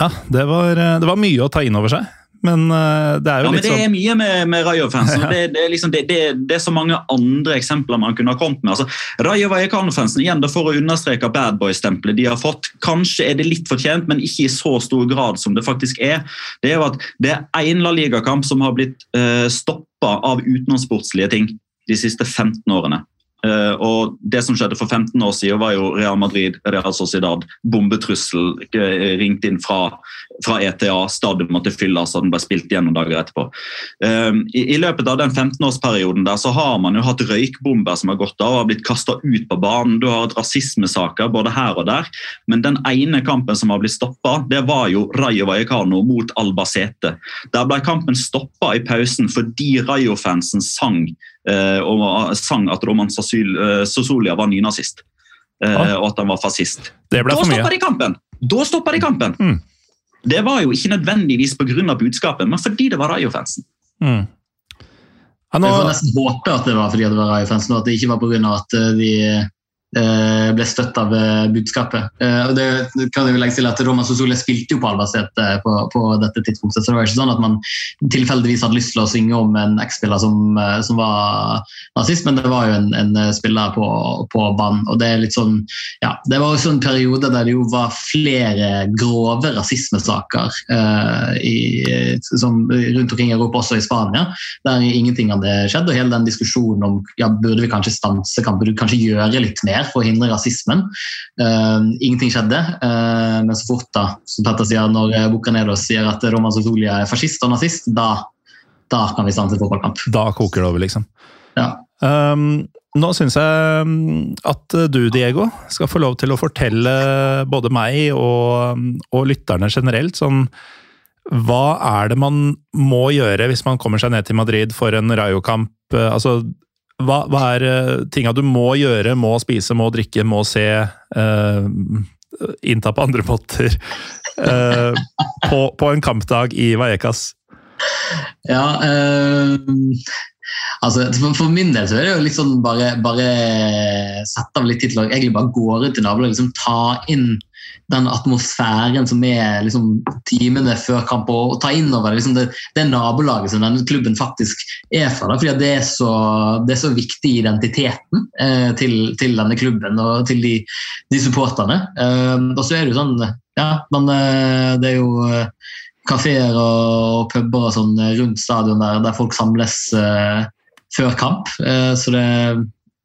Ja, det var, eh, det var mye å ta inn over seg. Men uh, det er jo ja, litt sånn... Det er mye med, med Rayo-fansen. <laughs> det, det, liksom, det, det, er så mange andre eksempler man kunne ha kommet med. Altså, Rayo Vallecano-fansen, igjen for å understreke bad boy-stempelet de har fått. Kanskje er det litt fortjent, men ikke i så stor grad som det faktisk er. Det er jo at det er én La Liga-kamp som har blitt uh, eh, stoppa av utenomsportslige ting de siste 15 årene. Uh, og Det som skjedde for 15 år siden, var jo Real Madrid, Real Sociedad, bombetrussel ringt inn fra fra ETA. Stadion måtte fylles, og den ble spilt igjen noen dager etterpå. Um, i, i, løpet av den 15-årsperioden der så har man jo hatt røykbomber som har gått av og har blitt kasta ut på banen. Du har hatt rasismesaker både her og der. Men den ene kampen som har blitt stoppa, det var jo Rayo Vallecano mot Albacete. Der ble kampen stoppa i pausen fordi Rayo-fansen sang, uh, sang at Roman uh, Sosolia var nynazist. Uh, og at han var fascist. da stoppa de kampen! Da stoppa de kampen! Mm. Det var jo ikke nødvendigvis pga. budskapet, men fordi det var Rayo-fansen. Mm. Ja, nå... Jeg får nesten håpe at det var fordi det var Rayo-fansen, og at det ikke var pga. at eh, de ble støtt av eh, budskapet. Eh, og det kan jo legge til at Roma Sosole spilte jo på Albaset på, på, dette tidspunktet, så det var ikke sånn at man tilfeldigvis hadde lyst til å synge om en X-spiller som, som, var nazist, men det var jo en, en spiller på, på banen. Og det er litt sånn, ja, det var også en periode der det jo var flere grove rasismesaker eh, i, som, rundt omkring i Europa, også i Spania, der ingenting hadde skjedd. og hele den diskusjonen om ja, burde vi kanskje stanse kampen, burde vi kanskje gjøre litt mer for å hindre rasismen. Uh, ingenting skjedde, uh, men så fort da, som Petter sier, når Bucanedos sier at Roman Sotolia er fascist og nazist, da, da kan vi stanse fotballkamp. Da koker det over, liksom. Ja. Um, nå syns jeg at du, Diego, skal få lov til å fortelle både meg og, og lytterne generelt sånn hva er det man må gjøre hvis man kommer seg ned til Madrid for en Rayo-kamp? Altså, hva, hva er uh, tinga du må gjøre, må spise, må drikke, må se, uh, innta på andre måter uh, <laughs> på, på, en kampdag i Vallecas? Ja altså, for, for, min del så er det jo sånn bare, bare sette av litt tid til å egentlig bare gå rundt i nabolaget, liksom ta inn den atmosfæren som er liksom, timene før kamp, og, og ta inn over liksom, det, det, nabolaget som denne klubben faktisk er fra. Da, fordi det er, så, det er så viktig identiteten eh, til, til, denne klubben og til de, de supporterne. Eh, og så er det jo sånn Ja, men eh, det er jo eh, kafeer og puber og sånn rundt stadion der, der folk samles eh, før kamp. Eh, så det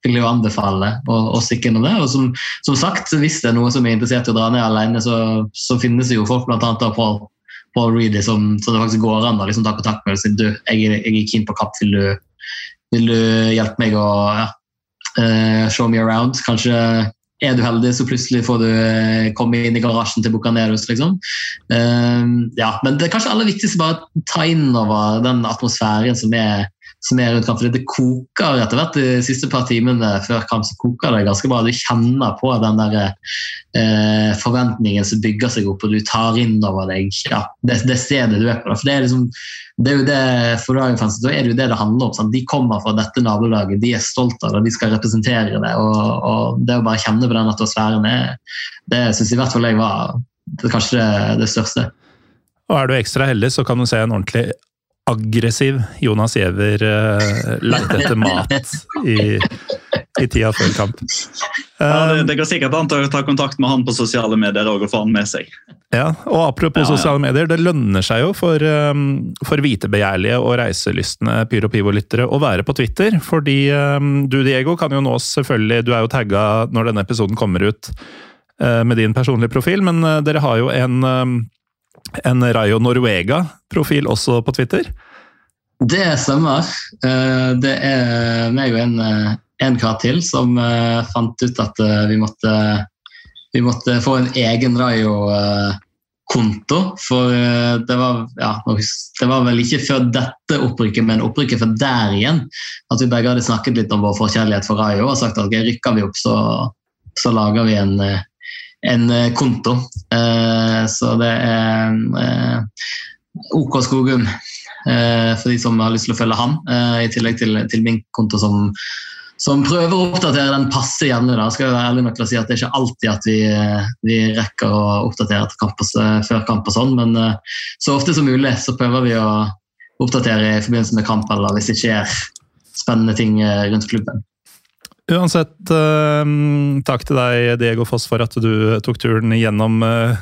vil jo anbefale å, å stikke innom det. Og som, som, sagt, hvis det er noe som er interessert i å dra ned alene, så, så finnes det jo folk, bl.a. Paul, Paul Reedy, som, som, det faktisk går an å liksom ta kontakt med og si du, jeg, jeg er keen på kapp, vil du, vil du hjelpe meg å ja, uh, show me around? Kanskje er du heldig, så plutselig får du uh, komme inn i garasjen til Bucaneros. Liksom. Uh, ja, men det er kanskje aller viktigste bare å ta inn over den atmosfæren som er som er rundt kamp. Det koker etter hvert de siste par timene før kamp. så koker det ganske bra. Du kjenner på den der eh, forventningen som bygger seg opp, og du tar inn over deg ja, det, det stedet du er på. For det er liksom det er jo det, for Dragon-fansen så er det jo det det handler om. Sant? De kommer fra dette nabolaget, de er stolte av det, de skal representere det. og, og Det å bare kjenne på den atmosfæren, det, det syns i hvert fall jeg var det, kanskje det, det største. Og Er du ekstra heldig, så kan du se en ordentlig aggressiv Jonas Giæver uh, lette etter mat i, i, tida før kamp. ja, det, det, går sikkert an å ta kontakt med han på sosiale medier og få han med seg. Ja, og Apropos ja, ja. sosiale medier, det lønner seg jo for, um, for vitebegjærlige og reiselystne Pyro Pivo-lyttere å være på Twitter. Fordi um, du, Diego, kan jo nå selvfølgelig Du er jo tagga når denne episoden kommer ut uh, med din personlige profil, men uh, dere har jo en um, en Rayo Noruega-profil også på Twitter? Det stemmer. Eh, det er meg og en, eh, en kar til som eh, fant ut at vi måtte, vi måtte få en egen Rayo-konto. For det var, ja, det var vel ikke før dette opprykket, men opprykket før der igjen, at vi begge hadde snakket litt om vår forkjærlighet for Rayo og sagt at okay, rykker vi opp, så, så lager vi en en eh, konto. Eh, så det er eh, OK Skogum for de som har lyst til å følge han, i tillegg til, til min konto som som prøver å oppdatere den passe jevne. Skal være ærlig nok til si at Det er ikke alltid at vi, vi rekker å oppdatere kamp før kamp, og sånn, men så ofte som mulig så prøver vi å oppdatere i forbindelse med kamp eller hvis det skjer spennende ting rundt klubben. Uansett, uh, takk til deg, Diego Foss, for at du tok turen gjennom, uh,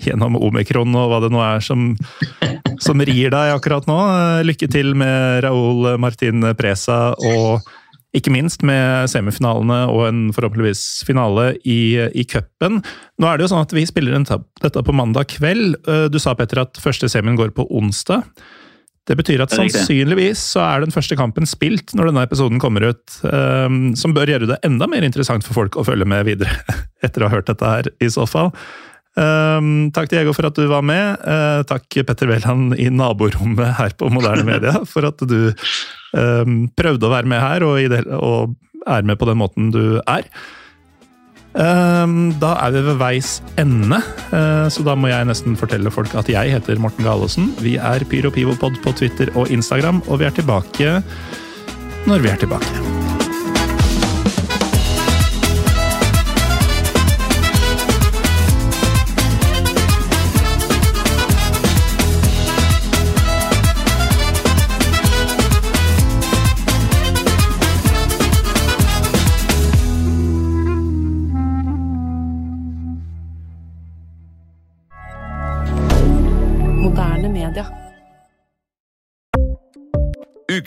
gjennom omikron og hva det nå er som, som rir deg akkurat nå. Uh, lykke til med Raúl Martin Presa, og ikke minst med semifinalene og en forhåpentligvis finale i, i cupen. Nå er det jo sånn at vi spiller dette på mandag kveld. Du sa, Petter, at første semien går på onsdag. Det betyr at sannsynligvis så er den første kampen spilt når denne episoden kommer ut, um, som bør gjøre det enda mer interessant for folk å følge med videre, <laughs> etter å ha hørt dette her, i så fall. Um, takk Diego for at du var med. Uh, takk Petter Wæland i naborommet her på Moderne Media <laughs> for at du um, prøvde å være med her, og, og er med på den måten du er. Ehm, da er vi ved veis ende, eh, så da må jeg nesten fortelle folk at jeg heter Morten Galesen. Vi er Pyro Pivopod på Twitter og Instagram, og vi er tilbake når vi er tilbake.